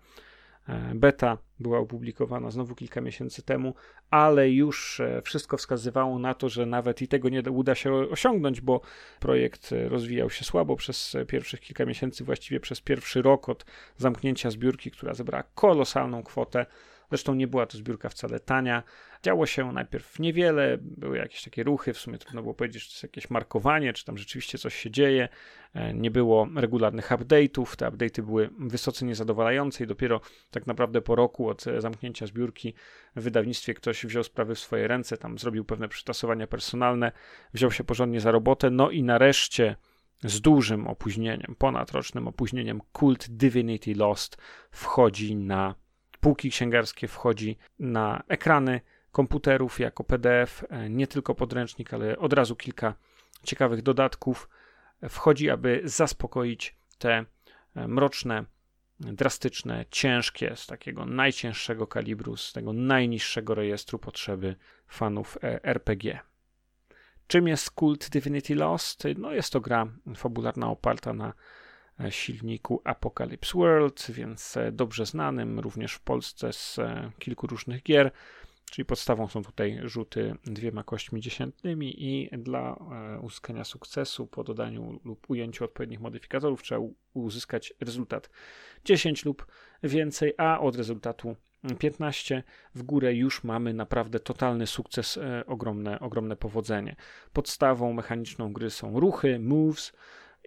E, beta była opublikowana znowu kilka miesięcy temu, ale już e, wszystko wskazywało na to, że nawet i tego nie uda się osiągnąć, bo projekt e, rozwijał się słabo przez pierwszych kilka miesięcy, właściwie przez pierwszy rok od zamknięcia zbiórki, która zebrała kolosalną kwotę. Zresztą nie była to zbiórka wcale tania. Działo się najpierw niewiele, były jakieś takie ruchy, w sumie trudno było powiedzieć, czy to jest jakieś markowanie, czy tam rzeczywiście coś się dzieje. E, nie było regularnych update'ów, te update'y były wysoce niezadowalające i dopiero tak naprawdę po roku od e, zamknięcia zbiórki w wydawnictwie ktoś wziął sprawy w swoje ręce, tam zrobił pewne przytasowania personalne, wziął się porządnie za robotę, no i nareszcie z dużym opóźnieniem, ponadrocznym opóźnieniem, Cult Divinity Lost wchodzi na półki księgarskie, wchodzi na ekrany komputerów jako PDF, e, nie tylko podręcznik, ale od razu kilka ciekawych dodatków. Wchodzi, aby zaspokoić te e, mroczne, drastyczne, ciężkie, z takiego najcięższego kalibru, z tego najniższego rejestru potrzeby fanów e, RPG. Czym jest Cult Divinity Lost? No jest to gra fabularna oparta na silniku Apocalypse World, więc dobrze znanym również w Polsce z kilku różnych gier. Czyli podstawą są tutaj rzuty dwiema kośćmi dziesiętnymi i dla e, uzyskania sukcesu po dodaniu lub ujęciu odpowiednich modyfikatorów trzeba uzyskać rezultat 10 lub więcej, a od rezultatu 15 w górę już mamy naprawdę totalny sukces, e, ogromne, ogromne powodzenie. Podstawą mechaniczną gry są ruchy, moves,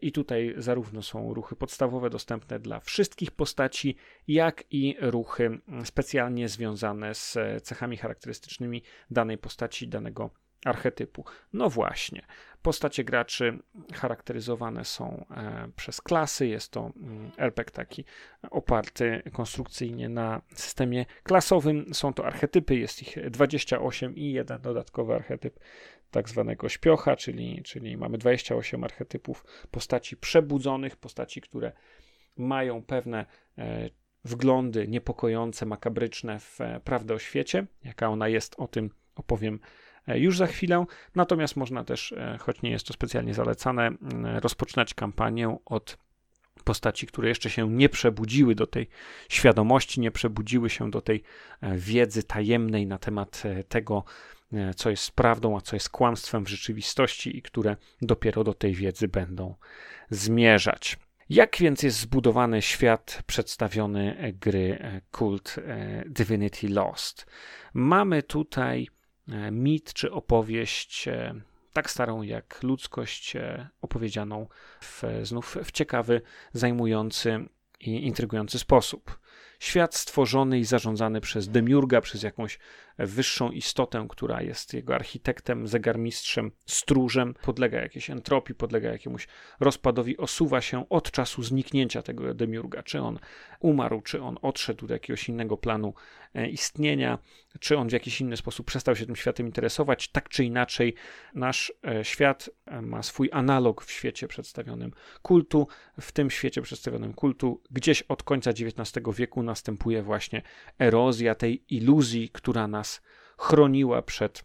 i tutaj zarówno są ruchy podstawowe dostępne dla wszystkich postaci, jak i ruchy specjalnie związane z cechami charakterystycznymi danej postaci, danego archetypu. No właśnie, postacie graczy charakteryzowane są e, przez klasy. Jest to mm, RPG taki oparty konstrukcyjnie na systemie klasowym. Są to archetypy, jest ich 28 i jeden dodatkowy archetyp tak zwanego śpiocha, czyli, czyli mamy 28 archetypów postaci przebudzonych, postaci, które mają pewne e, wglądy niepokojące, makabryczne w e, prawdę o świecie. Jaka ona jest, o tym opowiem e, już za chwilę. Natomiast można też, choć nie jest to specjalnie zalecane, rozpoczynać kampanię od postaci, które jeszcze się nie przebudziły do tej świadomości, nie przebudziły się do tej wiedzy tajemnej na temat tego, co jest prawdą, a co jest kłamstwem w rzeczywistości i które dopiero do tej wiedzy będą zmierzać. Jak więc jest zbudowany świat przedstawiony gry e, Cult e, Divinity Lost? Mamy tutaj mit czy opowieść tak starą jak ludzkość, opowiedzianą w, znów w ciekawy, zajmujący i intrygujący sposób. Świat stworzony i zarządzany przez Demiurga, przez jakąś wyższą istotę, która jest jego architektem, zegarmistrzem, stróżem, podlega jakiejś entropii, podlega jakiemuś rozpadowi, osuwa się od czasu zniknięcia tego demiurga. Czy on umarł, czy on odszedł do jakiegoś innego planu e, istnienia, czy on w jakiś inny sposób przestał się tym światem interesować. Tak czy inaczej, nasz e, świat e, ma swój analog w świecie przedstawionym kultu. W tym świecie przedstawionym kultu, gdzieś od końca XIX wieku następuje właśnie erozja tej iluzji, która nas nas chroniła przed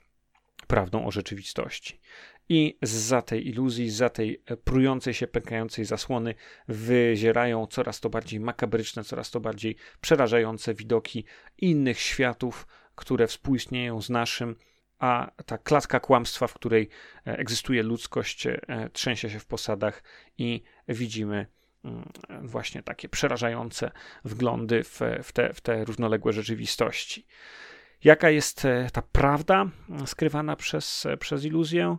prawdą o rzeczywistości. I za tej iluzji, za tej prującej się, pękającej zasłony wyzierają coraz to bardziej makabryczne, coraz to bardziej przerażające widoki innych światów, które współistnieją z naszym, a ta klatka kłamstwa, w której e, egzystuje ludzkość, e, trzęsie się w posadach i widzimy mm, właśnie takie przerażające wglądy w, w, te, w te równoległe rzeczywistości. Jaka jest e, ta prawda skrywana przez, e, przez iluzję?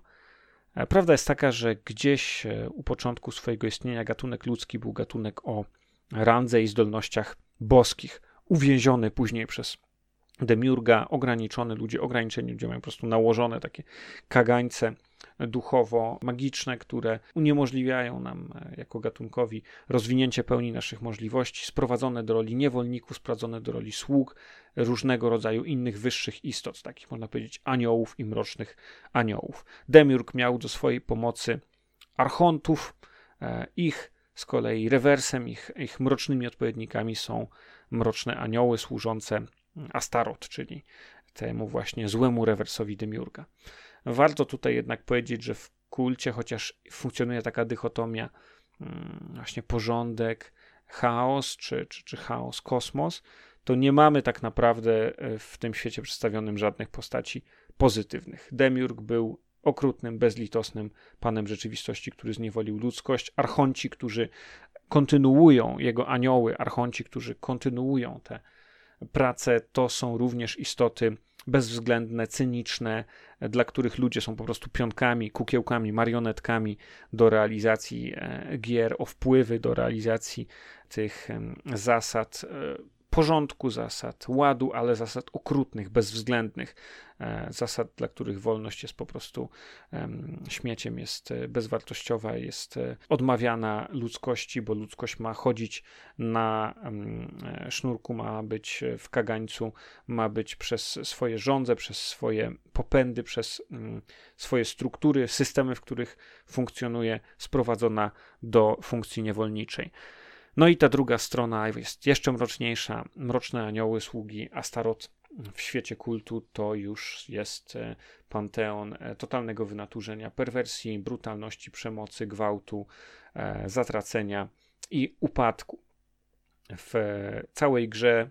E, prawda jest taka, że gdzieś u początku swojego istnienia gatunek ludzki był gatunek o randze i zdolnościach boskich, uwięziony później przez demiurga, ograniczony, ludzie ograniczeni, ludzie mają po prostu nałożone takie kagańce duchowo-magiczne, które uniemożliwiają nam e, jako gatunkowi rozwinięcie pełni naszych możliwości, sprowadzone do roli niewolników, sprowadzone do roli sług, różnego rodzaju innych wyższych istot, takich można powiedzieć aniołów i mrocznych aniołów. Demiurg miał do swojej pomocy archontów, e, ich z kolei rewersem, ich, ich mrocznymi odpowiednikami są mroczne anioły służące Astarot, czyli temu właśnie złemu rewersowi Demiurga. Warto tutaj jednak powiedzieć, że w kulcie, chociaż funkcjonuje taka dychotomia, mm, właśnie porządek, chaos, czy, czy, czy chaos, kosmos, to nie mamy tak naprawdę e, w tym świecie przedstawionym żadnych postaci pozytywnych. Demiurg był okrutnym, bezlitosnym panem rzeczywistości, który zniewolił ludzkość. Archonci, którzy kontynuują, jego anioły, archonci, którzy kontynuują te prace, to są również istoty bezwzględne, cyniczne, dla których ludzie są po prostu pionkami, kukiełkami, marionetkami do realizacji e, gier, o wpływy do realizacji tych zasad e, porządku zasad, ładu, ale zasad okrutnych, bezwzględnych, e, zasad, dla których wolność jest po prostu śmieciem, jest e, bezwartościowa, jest e, odmawiana ludzkości, bo ludzkość ma chodzić na sznurku, ma być w kagańcu, ma być przez swoje rządze, przez swoje popędy, przez swoje struktury, systemy, w których funkcjonuje, sprowadzona do funkcji niewolniczej. No i ta druga strona jest jeszcze mroczniejsza. Mroczne anioły, sługi Astarot w świecie kultu to już jest e, panteon e, totalnego wynaturzenia, perwersji, brutalności, przemocy, gwałtu, e, zatracenia i upadku. W całej grze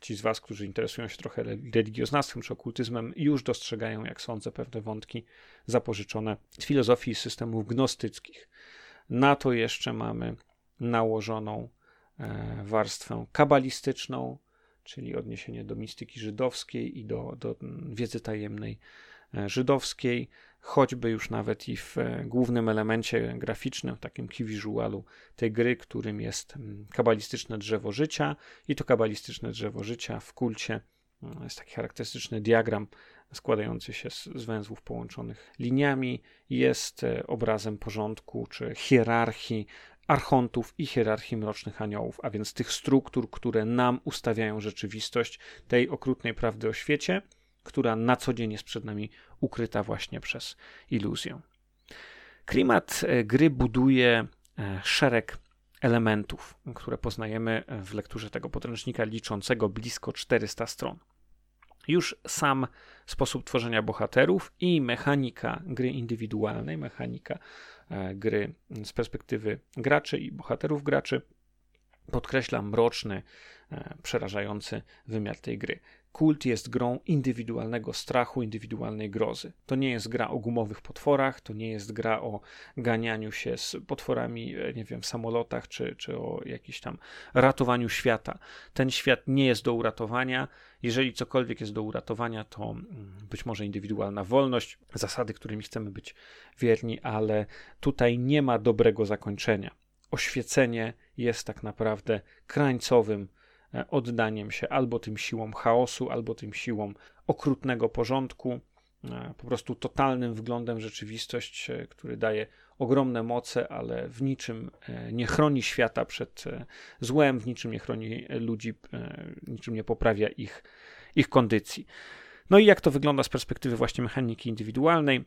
ci z Was, którzy interesują się trochę religioznawstwem czy okultyzmem, już dostrzegają, jak sądzę, pewne wątki zapożyczone z filozofii i systemów gnostyckich. Na to jeszcze mamy nałożoną e, warstwę kabalistyczną, czyli odniesienie do mistyki żydowskiej i do, do wiedzy tajemnej e, żydowskiej, choćby już nawet i w e, głównym elemencie graficznym, takim key visualu tej gry, którym jest kabalistyczne drzewo życia. I to kabalistyczne drzewo życia w kulcie jest taki charakterystyczny diagram składający się z, z węzłów połączonych liniami, jest obrazem porządku czy hierarchii archontów i hierarchii mrocznych aniołów, a więc tych struktur, które nam ustawiają rzeczywistość tej okrutnej prawdy o świecie, która na co dzień jest przed nami ukryta właśnie przez iluzję. Klimat e, gry buduje e, szereg elementów, które poznajemy w lekturze tego podręcznika liczącego blisko 400 stron. Już sam sposób tworzenia bohaterów i mechanika gry indywidualnej, mechanika E, gry z perspektywy graczy i bohaterów graczy podkreśla mroczny, e, przerażający wymiar tej gry. Kult jest grą indywidualnego strachu, indywidualnej grozy. To nie jest gra o gumowych potworach, to nie jest gra o ganianiu się z potworami, e, nie wiem, w samolotach, czy, czy o jakimś tam ratowaniu świata. Ten świat nie jest do uratowania. Jeżeli cokolwiek jest do uratowania, to mm, być może indywidualna wolność, zasady, którymi chcemy być wierni, ale tutaj nie ma dobrego zakończenia. Oświecenie jest tak naprawdę krańcowym oddaniem się albo tym siłom chaosu, albo tym siłom okrutnego porządku, e, po prostu totalnym wglądem w rzeczywistość, e, który daje ogromne moce, ale w niczym nie chroni świata przed złem, w niczym nie chroni ludzi, niczym nie poprawia ich, ich kondycji. No i jak to wygląda z perspektywy właśnie mechaniki indywidualnej?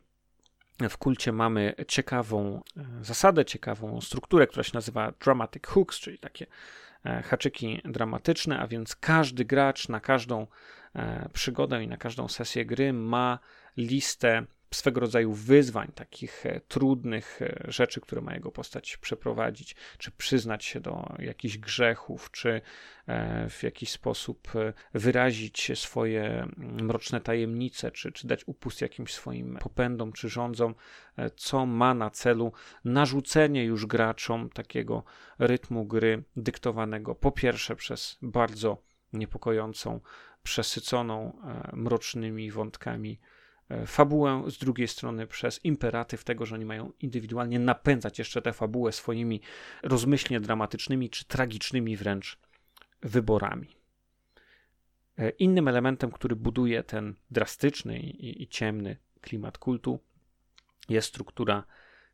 W kulcie mamy ciekawą zasadę, ciekawą strukturę, która się nazywa Dramatic Hooks, czyli takie E, haczyki dramatyczne, a więc każdy gracz na każdą e, przygodę i na każdą sesję gry ma listę swego rodzaju wyzwań, takich e, trudnych e, rzeczy, które ma jego postać przeprowadzić, czy przyznać się do jakichś grzechów, czy e, w jakiś sposób wyrazić swoje mm, mroczne tajemnice, czy, czy dać upust jakimś swoim popędom czy rządzom, co ma na celu narzucenie już graczom takiego rytmu gry dyktowanego po pierwsze przez bardzo niepokojącą, przesyconą mrocznymi wątkami fabułę, z drugiej strony przez imperatyw tego, że oni mają indywidualnie napędzać jeszcze tę fabułę swoimi rozmyślnie dramatycznymi czy tragicznymi wręcz wyborami. Innym elementem, który buduje ten drastyczny i, i ciemny klimat kultu, jest struktura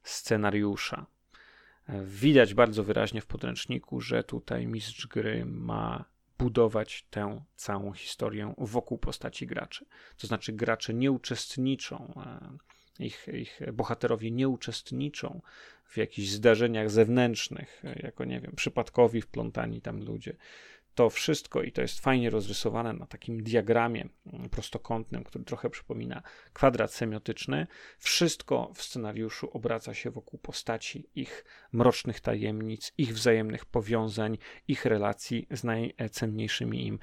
scenariusza. Widać bardzo wyraźnie w podręczniku, że tutaj mistrz gry ma budować tę całą historię wokół postaci graczy. To znaczy, gracze nie uczestniczą, e, ich, ich bohaterowie nie uczestniczą w jakichś zdarzeniach zewnętrznych, e, jako nie wiem, przypadkowi wplątani tam ludzie to wszystko, i to jest fajnie rozrysowane na takim diagramie mm, prostokątnym, który trochę przypomina kwadrat semiotyczny, wszystko w scenariuszu obraca się wokół postaci, ich mrocznych tajemnic, ich wzajemnych powiązań, ich relacji z najcenniejszymi im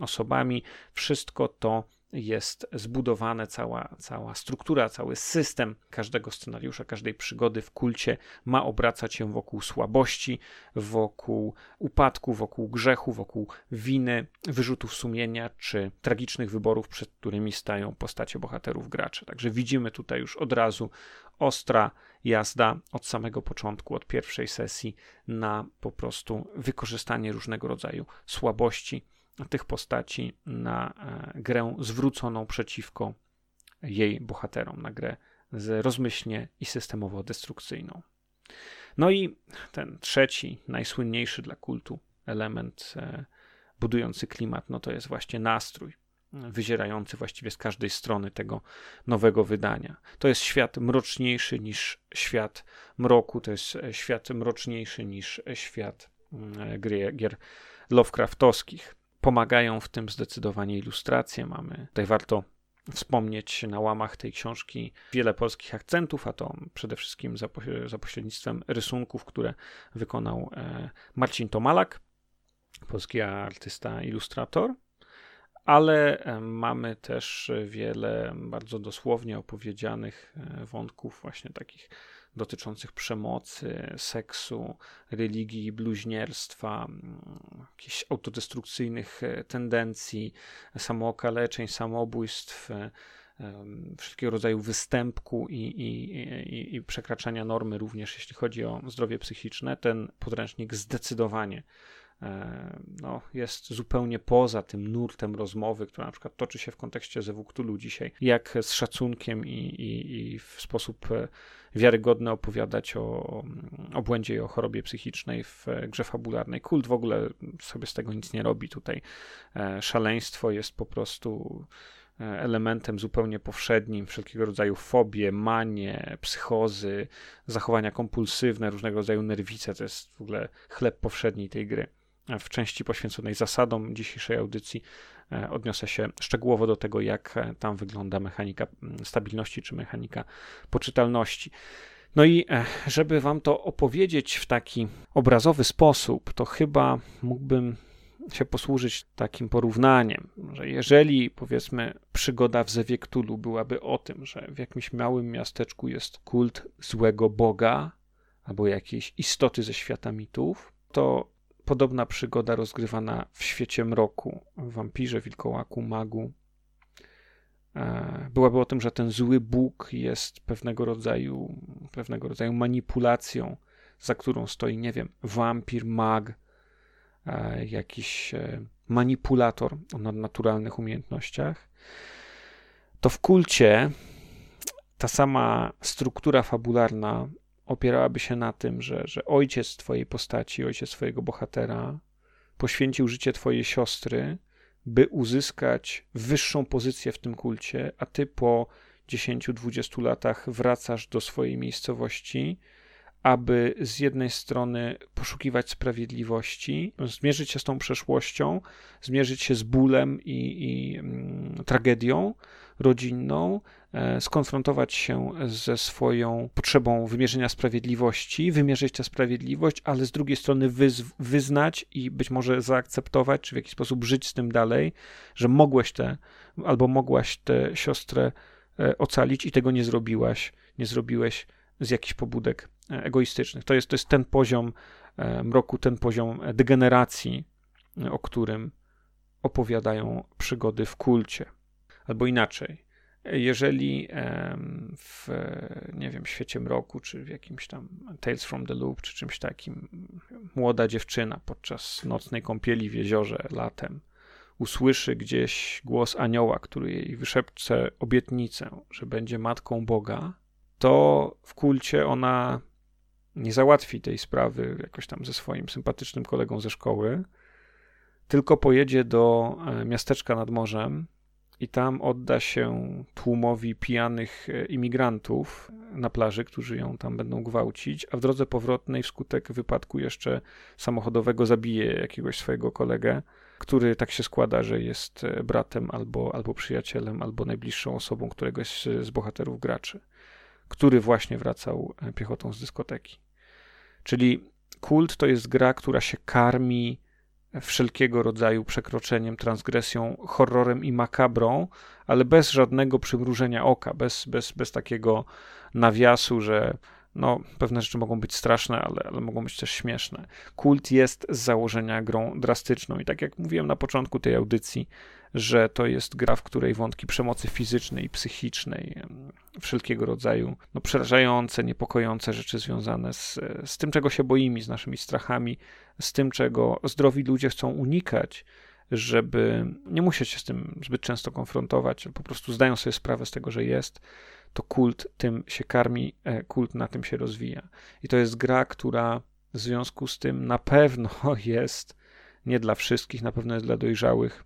osobami. Wszystko to jest zbudowane, cała, cała struktura, cały system każdego scenariusza, każdej przygody w kulcie ma obracać się wokół słabości, wokół upadku, wokół grzechu, wokół winy, wyrzutów sumienia czy tragicznych wyborów, przed którymi stają postacie bohaterów graczy. Także widzimy tutaj już od razu ostra jazda od samego początku, od pierwszej sesji na po prostu wykorzystanie różnego rodzaju słabości tych postaci na e, grę zwróconą przeciwko jej bohaterom, na grę z rozmyślnie i systemowo destrukcyjną. No i ten trzeci, najsłynniejszy dla kultu element e, budujący klimat, no to jest właśnie nastrój wyzierający właściwie z każdej strony tego nowego wydania. To jest świat mroczniejszy niż świat mroku, to jest e, świat mroczniejszy niż świat mm, gier Lovecraftowskich. Pomagają w tym zdecydowanie ilustracje. Mamy tutaj warto wspomnieć na łamach tej książki wiele polskich akcentów, a to przede wszystkim za, za pośrednictwem rysunków, które wykonał e, Marcin Tomalak, polski artysta, ilustrator. Ale e, mamy też wiele bardzo dosłownie opowiedzianych e, wątków, właśnie takich dotyczących przemocy, seksu, religii, bluźnierstwa, mm, jakichś autodestrukcyjnych e, tendencji, samookaleczeń, samobójstw, e, wszelkiego rodzaju występku i, i, i, i przekraczania normy, również jeśli chodzi o zdrowie psychiczne, ten podręcznik zdecydowanie no, jest zupełnie poza tym nurtem rozmowy, która na przykład toczy się w kontekście Zewuktulu dzisiaj, jak z szacunkiem i, i, i w sposób wiarygodne opowiadać o, o błędzie i o chorobie psychicznej w grze fabularnej. Kult w ogóle sobie z tego nic nie robi. Tutaj e, szaleństwo jest po prostu e, elementem zupełnie powszednim, wszelkiego rodzaju fobie, manie, psychozy, zachowania kompulsywne, różnego rodzaju nerwice, to jest w ogóle chleb powszedni tej gry w części poświęconej zasadom dzisiejszej audycji e, odniosę się szczegółowo do tego, jak e, tam wygląda mechanika mm, stabilności czy mechanika poczytalności. No i e, żeby wam to opowiedzieć w taki obrazowy sposób, to chyba mógłbym się posłużyć takim porównaniem, że jeżeli powiedzmy przygoda w Zewie Cthulhu byłaby o tym, że w jakimś małym miasteczku jest kult złego boga albo jakiejś istoty ze świata mitów, to podobna przygoda rozgrywana w świecie mroku, wampirze, wilkołaku, magu. E, byłaby o tym, że ten zły Bóg jest pewnego rodzaju, pewnego rodzaju manipulacją, za którą stoi, nie wiem, wampir, mag, e, jakiś e, manipulator o nadnaturalnych umiejętnościach. To w kulcie ta sama struktura fabularna opierałaby się na tym, że, że ojciec twojej postaci, ojciec twojego bohatera poświęcił życie twojej siostry, by uzyskać wyższą pozycję w tym kulcie, a ty po 10-20 latach wracasz do swojej miejscowości, aby z jednej strony poszukiwać sprawiedliwości, zmierzyć się z tą przeszłością, zmierzyć się z bólem i, i mm, tragedią rodzinną, E, skonfrontować się ze swoją potrzebą wymierzenia sprawiedliwości, wymierzyć tę sprawiedliwość, ale z drugiej strony wyz, wyznać i być może zaakceptować, czy w jakiś sposób żyć z tym dalej, że mogłeś te, albo mogłaś tę siostrę e, ocalić i tego nie zrobiłaś, nie zrobiłeś z jakichś pobudek e, egoistycznych. To jest, to jest ten poziom mroku, ten poziom degeneracji, o którym opowiadają przygody w kulcie. Albo inaczej. Jeżeli w, nie wiem, świecie mroku, czy w jakimś tam Tales from the Loop, czy czymś takim, młoda dziewczyna podczas nocnej kąpieli w jeziorze latem usłyszy gdzieś głos anioła, który jej wyszepcze obietnicę, że będzie matką Boga, to w kulcie ona nie załatwi tej sprawy jakoś tam ze swoim sympatycznym kolegą ze szkoły, tylko pojedzie do e, miasteczka nad morzem i tam odda się tłumowi pijanych e, imigrantów na plaży, którzy ją tam będą gwałcić, a w drodze powrotnej wskutek wypadku jeszcze samochodowego zabije jakiegoś swojego kolegę, który tak się składa, że jest e, bratem albo, albo przyjacielem, albo najbliższą osobą któregoś z bohaterów graczy, który właśnie wracał piechotą z dyskoteki. Czyli kult to jest gra, która się karmi wszelkiego rodzaju przekroczeniem, transgresją, horrorem i makabrą, ale bez żadnego przymrużenia oka, bez, bez, bez takiego nawiasu, że no, pewne rzeczy mogą być straszne, ale, ale mogą być też śmieszne. Kult jest z założenia grą drastyczną i tak jak mówiłem na początku tej audycji, że to jest gra, w której wątki przemocy fizycznej i psychicznej, wszelkiego rodzaju no, przerażające, niepokojące rzeczy związane z, z tym, czego się boimy, z naszymi strachami, z tym, czego zdrowi ludzie chcą unikać, żeby nie musieć się z tym zbyt często konfrontować, po prostu zdają sobie sprawę z tego, że jest, to kult tym się karmi, e, kult na tym się rozwija. I to jest gra, która w związku z tym na pewno jest nie dla wszystkich, na pewno jest dla dojrzałych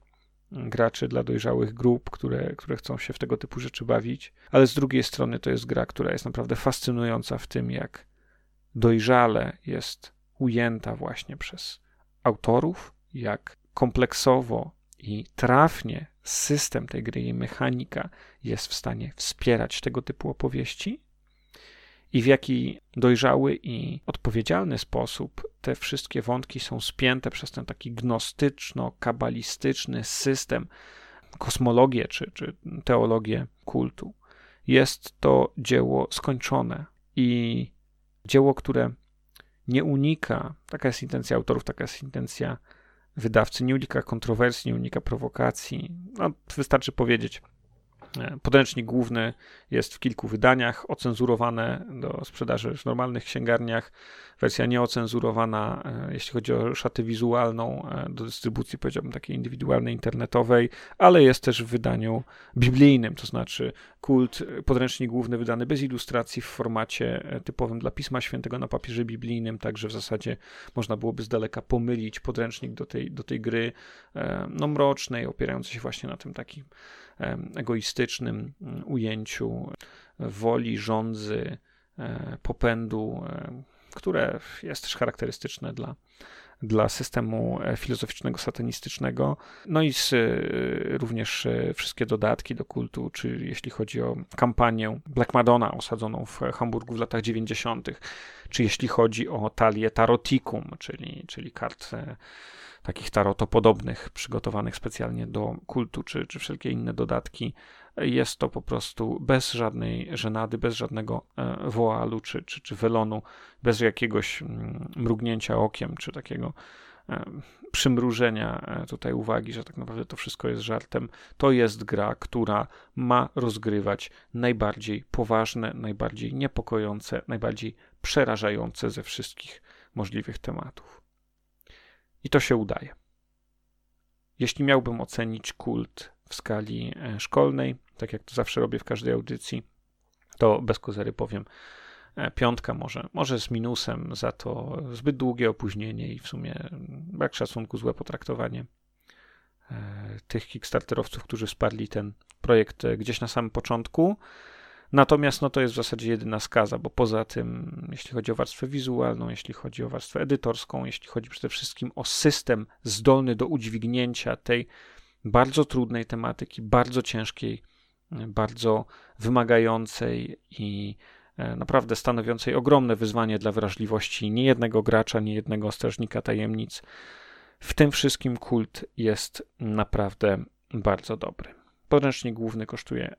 graczy, dla dojrzałych grup, które, które chcą się w tego typu rzeczy bawić, ale z drugiej strony to jest gra, która jest naprawdę fascynująca w tym, jak dojrzale jest ujęta właśnie przez autorów, jak kompleksowo i trafnie system tej gry i mechanika jest w stanie wspierać tego typu opowieści i w jaki dojrzały i odpowiedzialny sposób te wszystkie wątki są spięte przez ten taki gnostyczno-kabalistyczny system, kosmologię czy, czy teologię kultu. Jest to dzieło skończone i dzieło, które nie unika, taka jest intencja autorów, taka jest intencja wydawcy, nie unika kontrowersji, nie unika prowokacji. No, wystarczy powiedzieć, podręcznik główny jest w kilku wydaniach, ocenzurowane do sprzedaży w normalnych księgarniach. Wersja nieocenzurowana, e, jeśli chodzi o szatę wizualną, e, do dystrybucji, powiedziałbym, takiej indywidualnej, internetowej, ale jest też w wydaniu biblijnym, to znaczy kult, podręcznik główny wydany bez ilustracji w formacie typowym dla Pisma Świętego na papierze biblijnym, także w zasadzie można byłoby z daleka pomylić podręcznik do tej, do tej gry no, mrocznej, opierający się właśnie na tym takim egoistycznym mm, ujęciu woli, rządzy, e, popędu, e, które jest też charakterystyczne dla, dla systemu e, filozoficznego, satanistycznego. No i z, również wszystkie dodatki do kultu, czy jeśli chodzi o kampanię Black Madonna osadzoną w Hamburgu w latach 90., czy jeśli chodzi o talię Taroticum, czyli, czyli kart takich tarotopodobnych, przygotowanych specjalnie do kultu, czy, czy wszelkie inne dodatki. Jest to po prostu bez żadnej żenady, bez żadnego e, woalu, czy, czy, czy welonu, bez jakiegoś mm, mrugnięcia okiem, czy takiego e, przymrużenia e, tutaj uwagi, że tak naprawdę to wszystko jest żartem. To jest gra, która ma rozgrywać najbardziej poważne, najbardziej niepokojące, najbardziej przerażające ze wszystkich możliwych tematów. I to się udaje. Jeśli miałbym ocenić kult w skali e, szkolnej, tak jak to zawsze robię w każdej audycji, to bez kozery powiem e, piątka może, może z minusem za to zbyt długie opóźnienie i w sumie brak szacunku, złe potraktowanie e, tych kickstarterowców, którzy wsparli ten projekt gdzieś na samym początku. Natomiast no, to jest w zasadzie jedyna skaza, bo poza tym, jeśli chodzi o warstwę wizualną, jeśli chodzi o warstwę edytorską, jeśli chodzi przede wszystkim o system zdolny do udźwignięcia tej bardzo trudnej tematyki, bardzo ciężkiej, bardzo wymagającej i e, naprawdę stanowiącej ogromne wyzwanie dla wrażliwości niejednego gracza, niejednego strażnika tajemnic. W tym wszystkim kult jest naprawdę bardzo dobry. Podręcznik główny kosztuje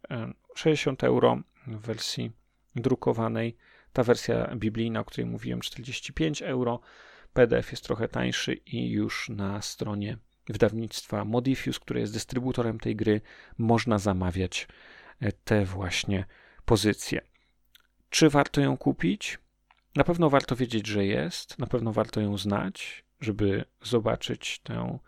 60 e, euro w wersji drukowanej. Ta wersja biblijna, o której mówiłem, 45 euro. PDF jest trochę tańszy i już na stronie wydawnictwa Modifius, które jest dystrybutorem tej gry, można zamawiać e, te właśnie pozycje. Czy warto ją kupić? Na pewno warto wiedzieć, że jest, na pewno warto ją znać, żeby zobaczyć tę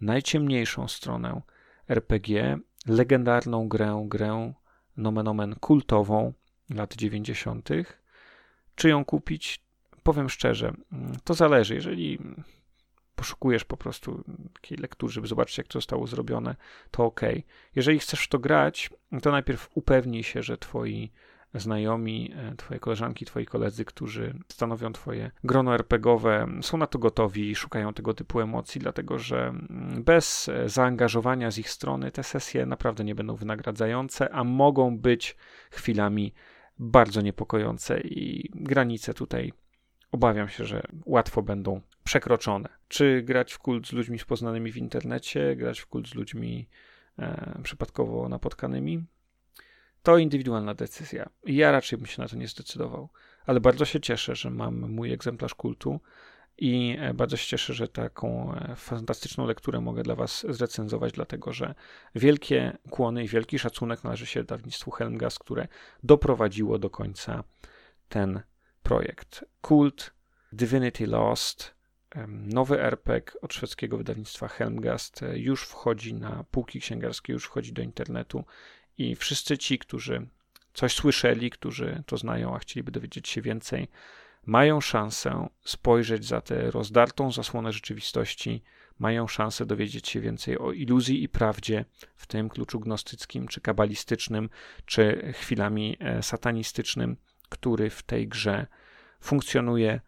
najciemniejszą stronę RPG, legendarną grę, grę nomen omen kultową lat 90. Czy ją kupić? Powiem szczerze, to zależy. Jeżeli poszukujesz po prostu takiej lektury, żeby zobaczyć, jak to zostało zrobione, to ok. Jeżeli chcesz to grać, to najpierw upewnij się, że twoi znajomi, e, twoje koleżanki, twoi koledzy, którzy stanowią twoje grono RPGowe, są na to gotowi i szukają tego typu emocji, dlatego że mm, bez e, zaangażowania z ich strony te sesje naprawdę nie będą wynagradzające, a mogą być chwilami bardzo niepokojące i granice tutaj obawiam się, że łatwo będą przekroczone. Czy grać w kult z ludźmi poznanymi w internecie, grać w kult z ludźmi e, przypadkowo napotkanymi? To indywidualna decyzja. Ja raczej bym się na to nie zdecydował, ale bardzo się cieszę, że mam mój egzemplarz kultu i e, bardzo się cieszę, że taką e, fantastyczną lekturę mogę dla Was zrecenzować, dlatego że wielkie kłony i wielki szacunek należy się wydawnictwu Helmgas, które doprowadziło do końca ten projekt. Kult, Divinity Lost, nowy RPG od szwedzkiego wydawnictwa Helmgast e, już wchodzi na półki księgarskie, już wchodzi do internetu i wszyscy ci, którzy coś słyszeli, którzy to znają, a chcieliby dowiedzieć się więcej, mają szansę spojrzeć za tę rozdartą zasłonę rzeczywistości, mają szansę dowiedzieć się więcej o iluzji i prawdzie, w tym kluczu gnostyckim, czy kabalistycznym, czy chwilami e, satanistycznym, który w tej grze funkcjonuje.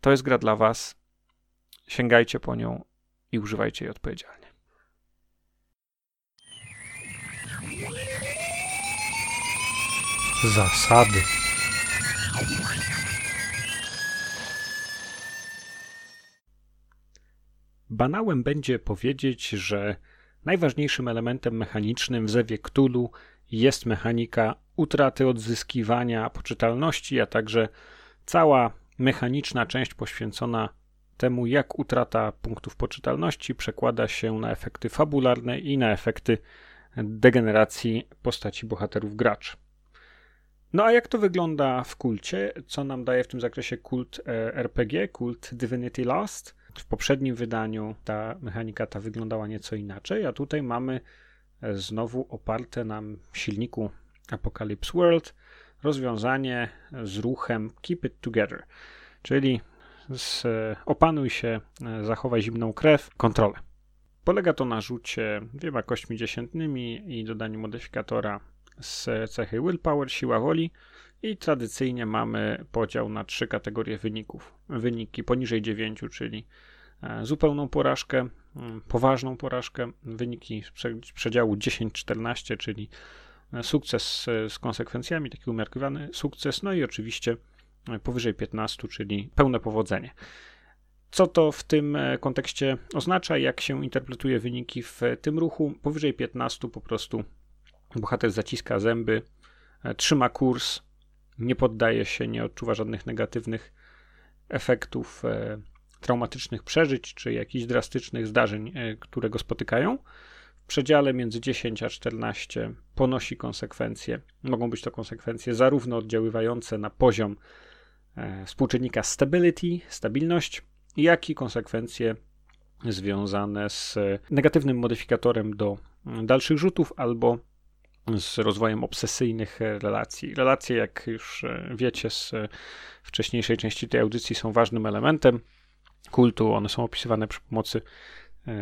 To jest gra dla Was. Sięgajcie po nią i używajcie jej odpowiedzialnie. Zasady. Banałem będzie powiedzieć, że najważniejszym elementem mechanicznym w Zewie Cthulhu jest mechanika utraty odzyskiwania poczytalności, a także cała mechaniczna część poświęcona temu, jak utrata punktów poczytalności przekłada się na efekty fabularne i na efekty degeneracji postaci bohaterów graczy. No a jak to wygląda w kulcie? Co nam daje w tym zakresie kult e, RPG, kult Divinity Lost? W poprzednim wydaniu ta mechanika ta wyglądała nieco inaczej, a tutaj mamy e, znowu oparte na silniku Apocalypse World rozwiązanie z ruchem Keep It Together, czyli z, opanuj się, e, zachowaj zimną krew, kontrolę. Polega to na rzucie dwiema kośćmi dziesiętnymi i dodaniu modyfikatora z cechy willpower, siła woli i tradycyjnie mamy podział na trzy kategorie wyników. Wyniki poniżej 9, czyli e, zupełną porażkę, poważną porażkę, wyniki z przedziału 10-14, czyli e, sukces z konsekwencjami, taki umiarkowany sukces, no i oczywiście powyżej 15, czyli pełne powodzenie. Co to w tym kontekście oznacza, jak się interpretuje wyniki w tym ruchu? Powyżej 15 po prostu Bohater zaciska zęby, e, trzyma kurs, nie poddaje się, nie odczuwa żadnych negatywnych efektów e, traumatycznych przeżyć czy jakichś drastycznych zdarzeń, e, które go spotykają. W przedziale między 10 a 14 ponosi konsekwencje. Mogą być to konsekwencje zarówno oddziaływające na poziom współczynnika stability, stabilność, jak i konsekwencje związane z negatywnym modyfikatorem do dalszych rzutów albo z rozwojem obsesyjnych e, relacji. Relacje, jak już e, wiecie z e, wcześniejszej części tej audycji, są ważnym elementem kultu. One są opisywane przy pomocy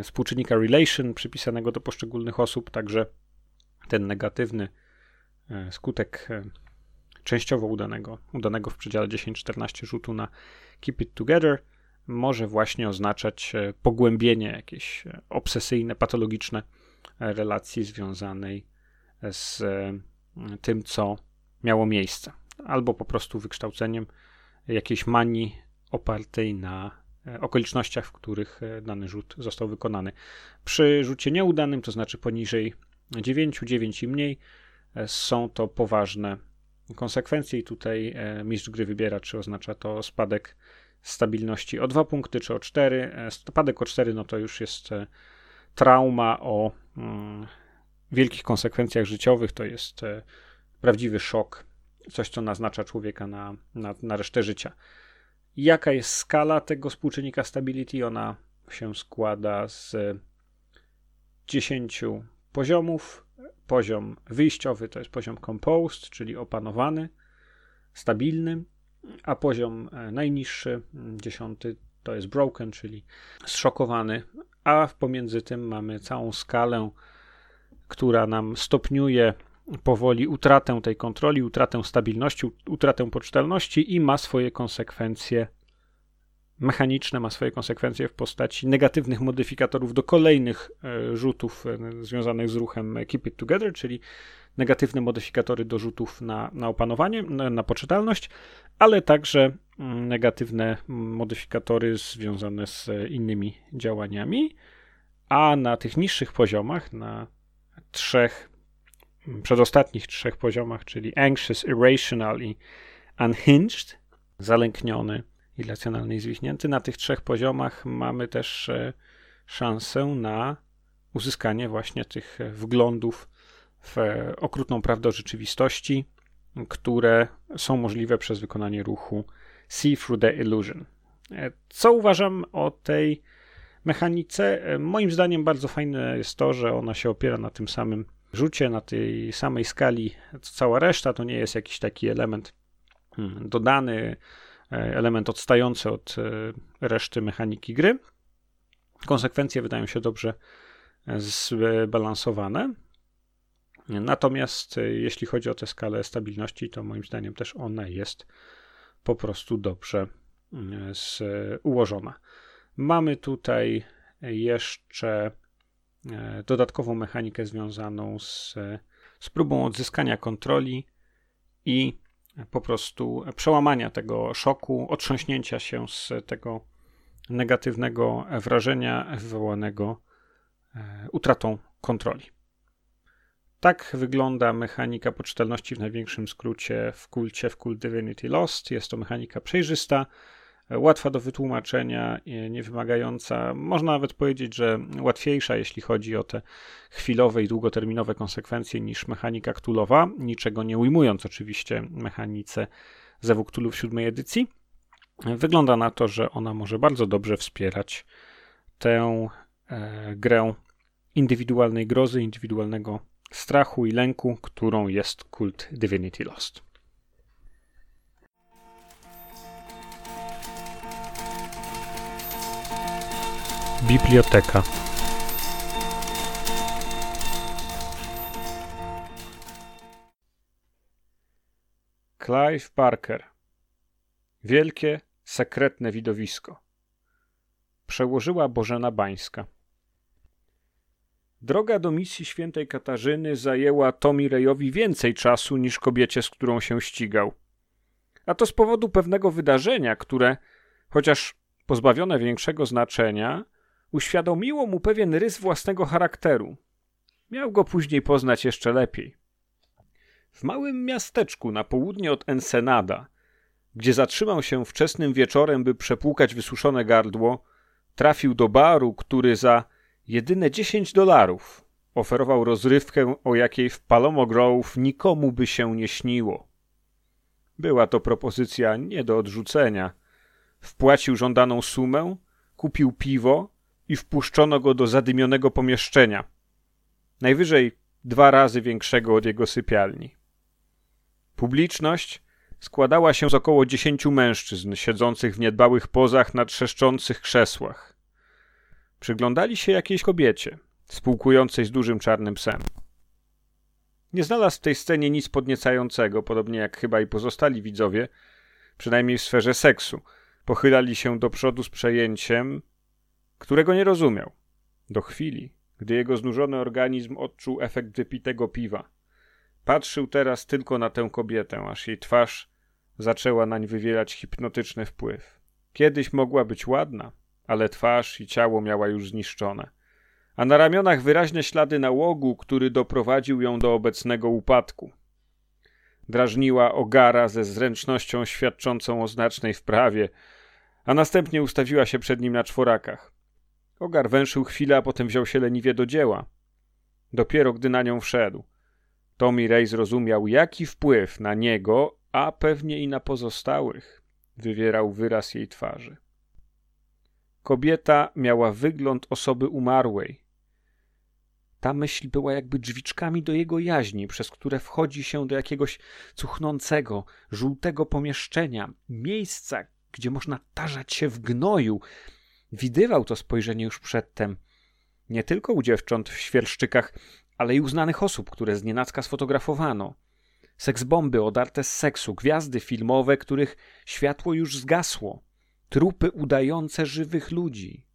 współczynnika relation przypisanego do poszczególnych osób, także ten negatywny skutek częściowo udanego, udanego w przedziale 10-14 rzutu na Keep It Together może właśnie oznaczać pogłębienie jakieś obsesyjne, patologiczne relacji związanej z e, tym, co miało miejsce, albo po prostu wykształceniem jakiejś manii opartej na e, okolicznościach, w których e, dany rzut został wykonany. Przy rzucie nieudanym, to znaczy poniżej 9, 9 i mniej, są to poważne konsekwencje i tutaj mistrz gry wybiera, czy oznacza to spadek stabilności o 2 punkty, czy o 4. Spadek o 4 no to już jest trauma o mm, wielkich konsekwencjach życiowych to jest e, prawdziwy szok, coś, co naznacza człowieka na, na, na resztę życia. Jaka jest skala tego współczynnika stability? Ona się składa z 10 poziomów. Poziom wyjściowy to jest poziom composed, czyli opanowany, stabilny, a poziom e, najniższy, dziesiąty, to jest broken, czyli zszokowany, a pomiędzy tym mamy całą skalę, która nam stopniuje powoli utratę tej kontroli, utratę stabilności, utratę poczytalności i ma swoje konsekwencje mechaniczne, ma swoje konsekwencje w postaci negatywnych modyfikatorów do kolejnych e, rzutów e, związanych z ruchem Keep It Together, czyli negatywne modyfikatory do rzutów na, na opanowanie, na, na poczytalność, ale także mm, negatywne modyfikatory związane z innymi działaniami, a na tych niższych poziomach, na trzech, przedostatnich trzech poziomach, czyli anxious, irrational i unhinged, zalękniony, irracjonalny i zwichnięty, na tych trzech poziomach mamy też e, szansę na uzyskanie właśnie tych wglądów w okrutną prawdę rzeczywistości, które są możliwe przez wykonanie ruchu See Through the Illusion. E, co uważam o tej mechanice? E, moim zdaniem bardzo fajne jest to, że ona się opiera na tym samym rzucie, na tej samej skali co cała reszta. To nie jest jakiś taki element hmm, dodany, e, element odstający od reszty mechaniki gry. Konsekwencje wydają się dobrze zbalansowane. Natomiast e, jeśli chodzi o tę skalę stabilności, to moim zdaniem też ona jest po prostu dobrze mm, ułożona. Mamy tutaj jeszcze e, dodatkową mechanikę związaną z, z próbą odzyskania kontroli i po prostu przełamania tego szoku, otrząśnięcia się z tego negatywnego wrażenia wywołanego e, utratą kontroli. Tak wygląda mechanika poczytalności w największym skrócie w kulcie, w Cult Divinity Lost. Jest to mechanika przejrzysta, łatwa do wytłumaczenia, nie wymagająca, można nawet powiedzieć, że łatwiejsza, jeśli chodzi o te chwilowe i długoterminowe konsekwencje niż mechanika Cthulhuwa, niczego nie ujmując oczywiście mechanice Zewu Cthulhu w siódmej edycji. Wygląda na to, że ona może bardzo dobrze wspierać tę e, grę indywidualnej grozy, indywidualnego strachu i lęku, którą jest kult Divinity Lost. Biblioteka. Clive Parker. Wielkie, sekretne widowisko. Przełożyła Bożena Bańska. Droga do misji świętej Katarzyny zajęła Tommy Rejowi więcej czasu niż kobiecie, z którą się ścigał. A to z powodu pewnego wydarzenia, które, chociaż pozbawione większego znaczenia, uświadomiło mu pewien rys własnego charakteru. Miał go później poznać jeszcze lepiej. W małym miasteczku na południe od Ensenada, gdzie zatrzymał się wczesnym wieczorem, by przepłukać wysuszone gardło, trafił do baru, który za Jedyne 10 dolarów oferował rozrywkę, o jakiej w Palomo Grove nikomu by się nie śniło. Była to propozycja nie do odrzucenia. Wpłacił żądaną sumę, kupił piwo i wpuszczono go do zadymionego pomieszczenia. Najwyżej dwa razy większego od jego sypialni. Publiczność składała się z około dziesięciu mężczyzn siedzących w niedbałych pozach na trzeszczących krzesłach. Przyglądali się jakiejś kobiecie, spółkującej z dużym czarnym psem. Nie znalazł w tej scenie nic podniecającego, podobnie jak chyba i pozostali widzowie, przynajmniej w sferze seksu. Pochylali się do przodu z przejęciem, którego nie rozumiał. Do chwili, gdy jego znużony organizm odczuł efekt wypitego piwa. Patrzył teraz tylko na tę kobietę, aż jej twarz zaczęła nań wywierać hipnotyczny wpływ. Kiedyś mogła być ładna, ale twarz i ciało miała już zniszczone, a na ramionach wyraźne ślady nałogu, który doprowadził ją do obecnego upadku. Drażniła ogara ze zręcznością świadczącą o znacznej wprawie, a następnie ustawiła się przed nim na czworakach. Ogar węszył chwilę, a potem wziął się leniwie do dzieła. Dopiero gdy na nią wszedł, Tommy Ray zrozumiał, jaki wpływ na niego, a pewnie i na pozostałych, wywierał wyraz jej twarzy. Kobieta miała wygląd osoby umarłej. Ta myśl była jakby drzwiczkami do jego jaźni, przez które wchodzi się do jakiegoś cuchnącego, żółtego pomieszczenia, miejsca, gdzie można tarzać się w gnoju. Widywał to spojrzenie już przedtem. Nie tylko u dziewcząt w świerszczykach, ale i u znanych osób, które znienacka sfotografowano. Seksbomby odarte z seksu, gwiazdy filmowe, których światło już zgasło, trupy udające żywych ludzi.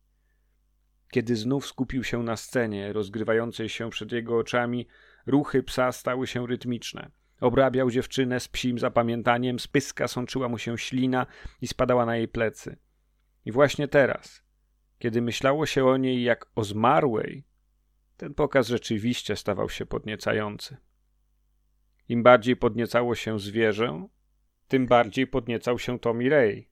Kiedy znów skupił się na scenie, rozgrywającej się przed jego oczami, ruchy psa stały się rytmiczne. Obrabiał dziewczynę z psim zapamiętaniem, z pyska sączyła mu się ślina i spadała na jej plecy. I właśnie teraz, kiedy myślało się o niej jak o zmarłej, ten pokaz rzeczywiście stawał się podniecający. Im bardziej podniecało się zwierzę, tym bardziej podniecał się Tommy Ray.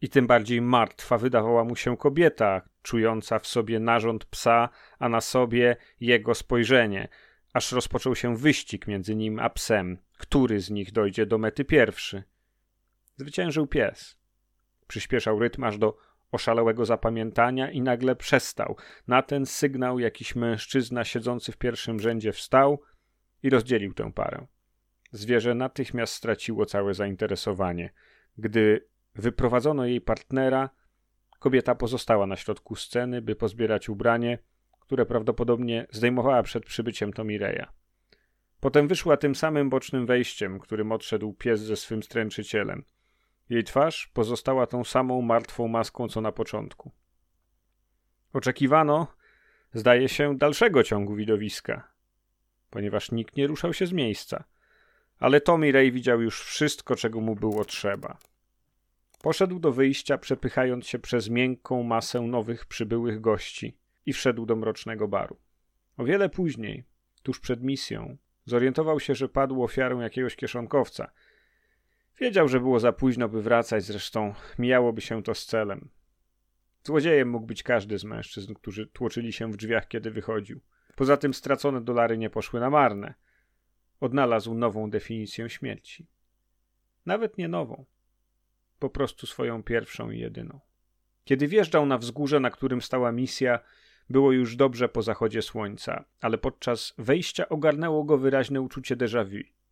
I tym bardziej martwa wydawała mu się kobieta, czująca w sobie narząd psa, a na sobie jego spojrzenie, aż rozpoczął się wyścig między nim a psem, który z nich dojdzie do mety pierwszy. Zwyciężył pies. Przyspieszał rytm aż do oszalałego zapamiętania i nagle przestał. Na ten sygnał jakiś mężczyzna siedzący w pierwszym rzędzie wstał i rozdzielił tę parę. Zwierzę natychmiast straciło całe zainteresowanie. Gdy wyprowadzono jej partnera, kobieta pozostała na środku sceny, by pozbierać ubranie, które prawdopodobnie zdejmowała przed przybyciem Tomireja. Potem wyszła tym samym bocznym wejściem, którym odszedł pies ze swym stręczycielem. Jej twarz pozostała tą samą martwą maską co na początku. Oczekiwano, zdaje się, dalszego ciągu widowiska, ponieważ nikt nie ruszał się z miejsca. Ale Tommy Ray widział już wszystko, czego mu było trzeba. Poszedł do wyjścia, przepychając się przez miękką masę nowych przybyłych gości i wszedł do mrocznego baru. O wiele później, tuż przed misją, zorientował się, że padł ofiarą jakiegoś kieszonkowca. Wiedział, że było za późno, by wracać, zresztą mijałoby się to z celem. Złodziejem mógł być każdy z mężczyzn, którzy tłoczyli się w drzwiach, kiedy wychodził. Poza tym stracone dolary nie poszły na marne. Odnalazł nową definicję śmierci. Nawet nie nową, po prostu swoją pierwszą i jedyną. Kiedy wjeżdżał na wzgórze, na którym stała misja, było już dobrze po zachodzie słońca, ale podczas wejścia ogarnęło go wyraźne uczucie déjà vu.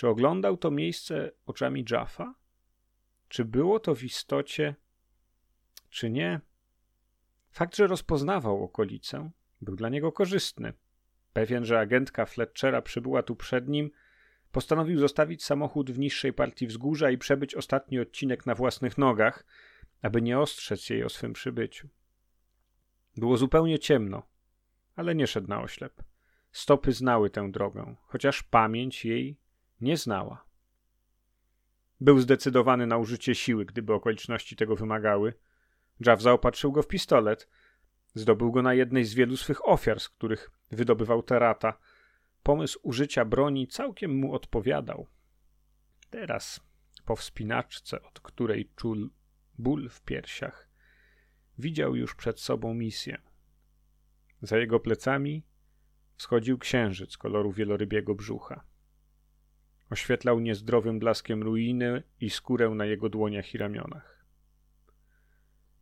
Czy oglądał to miejsce oczami Jaffa? Czy było to w istocie, czy nie? Fakt, że rozpoznawał okolicę, był dla niego korzystny. Pewien, że agentka Fletchera przybyła tu przed nim, postanowił zostawić samochód w niższej partii wzgórza i przebyć ostatni odcinek na własnych nogach, aby nie ostrzec jej o swym przybyciu. Było zupełnie ciemno, ale nie szedł na oślep. Stopy znały tę drogę, chociaż pamięć jej nie znała. Był zdecydowany na użycie siły, gdyby okoliczności tego wymagały. Jaw zaopatrzył go w pistolet. Zdobył go na jednej z wielu swych ofiar, z których wydobywał terata. Pomysł użycia broni całkiem mu odpowiadał. Teraz, po wspinaczce, od której czuł ból w piersiach, widział już przed sobą misję. Za jego plecami wschodził księżyc koloru wielorybiego brzucha. Oświetlał niezdrowym blaskiem ruiny i skórę na jego dłoniach i ramionach.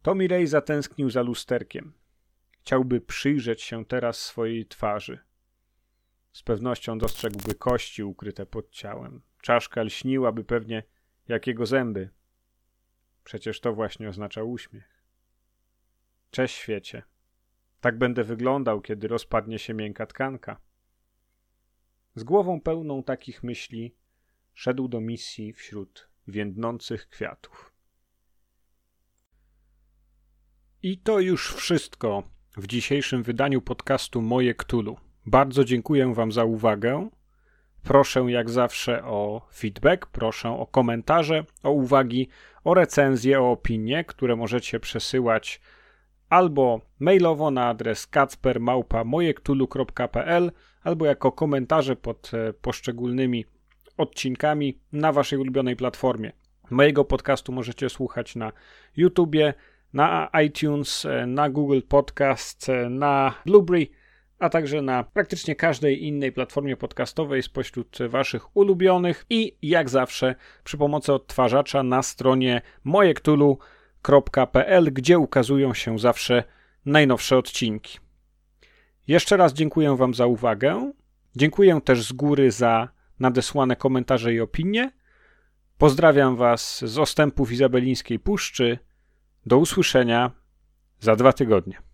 Tommy Ray zatęsknił za lusterkiem. Chciałby przyjrzeć się teraz swojej twarzy. Z pewnością dostrzegłby kości ukryte pod ciałem. Czaszka lśniłaby pewnie jak jego zęby. Przecież to właśnie oznacza uśmiech. Cześć świecie. Tak będę wyglądał, kiedy rozpadnie się miękka tkanka. Z głową pełną takich myśli szedł do misji wśród więdnących kwiatów. I to już wszystko w dzisiejszym wydaniu podcastu Moje Ktulu. Bardzo dziękuję Wam za uwagę. Proszę jak zawsze o feedback, proszę o komentarze, o uwagi, o recenzje, o opinie, które możecie przesyłać albo mailowo na adres kacpermałpa.mojektulu.pl albo jako komentarze pod e, poszczególnymi odcinkami na waszej ulubionej platformie. Mojego podcastu możecie słuchać na YouTubie, na iTunes, na Google Podcast, na Blueberry, a także na praktycznie każdej innej platformie podcastowej spośród waszych ulubionych i jak zawsze przy pomocy odtwarzacza na stronie mojektulu.pl, gdzie ukazują się zawsze najnowsze odcinki. Jeszcze raz dziękuję Wam za uwagę. Dziękuję też z góry za nadesłane komentarze i opinie. Pozdrawiam Was z ostępów Izabelińskiej Puszczy. Do usłyszenia za dwa tygodnie.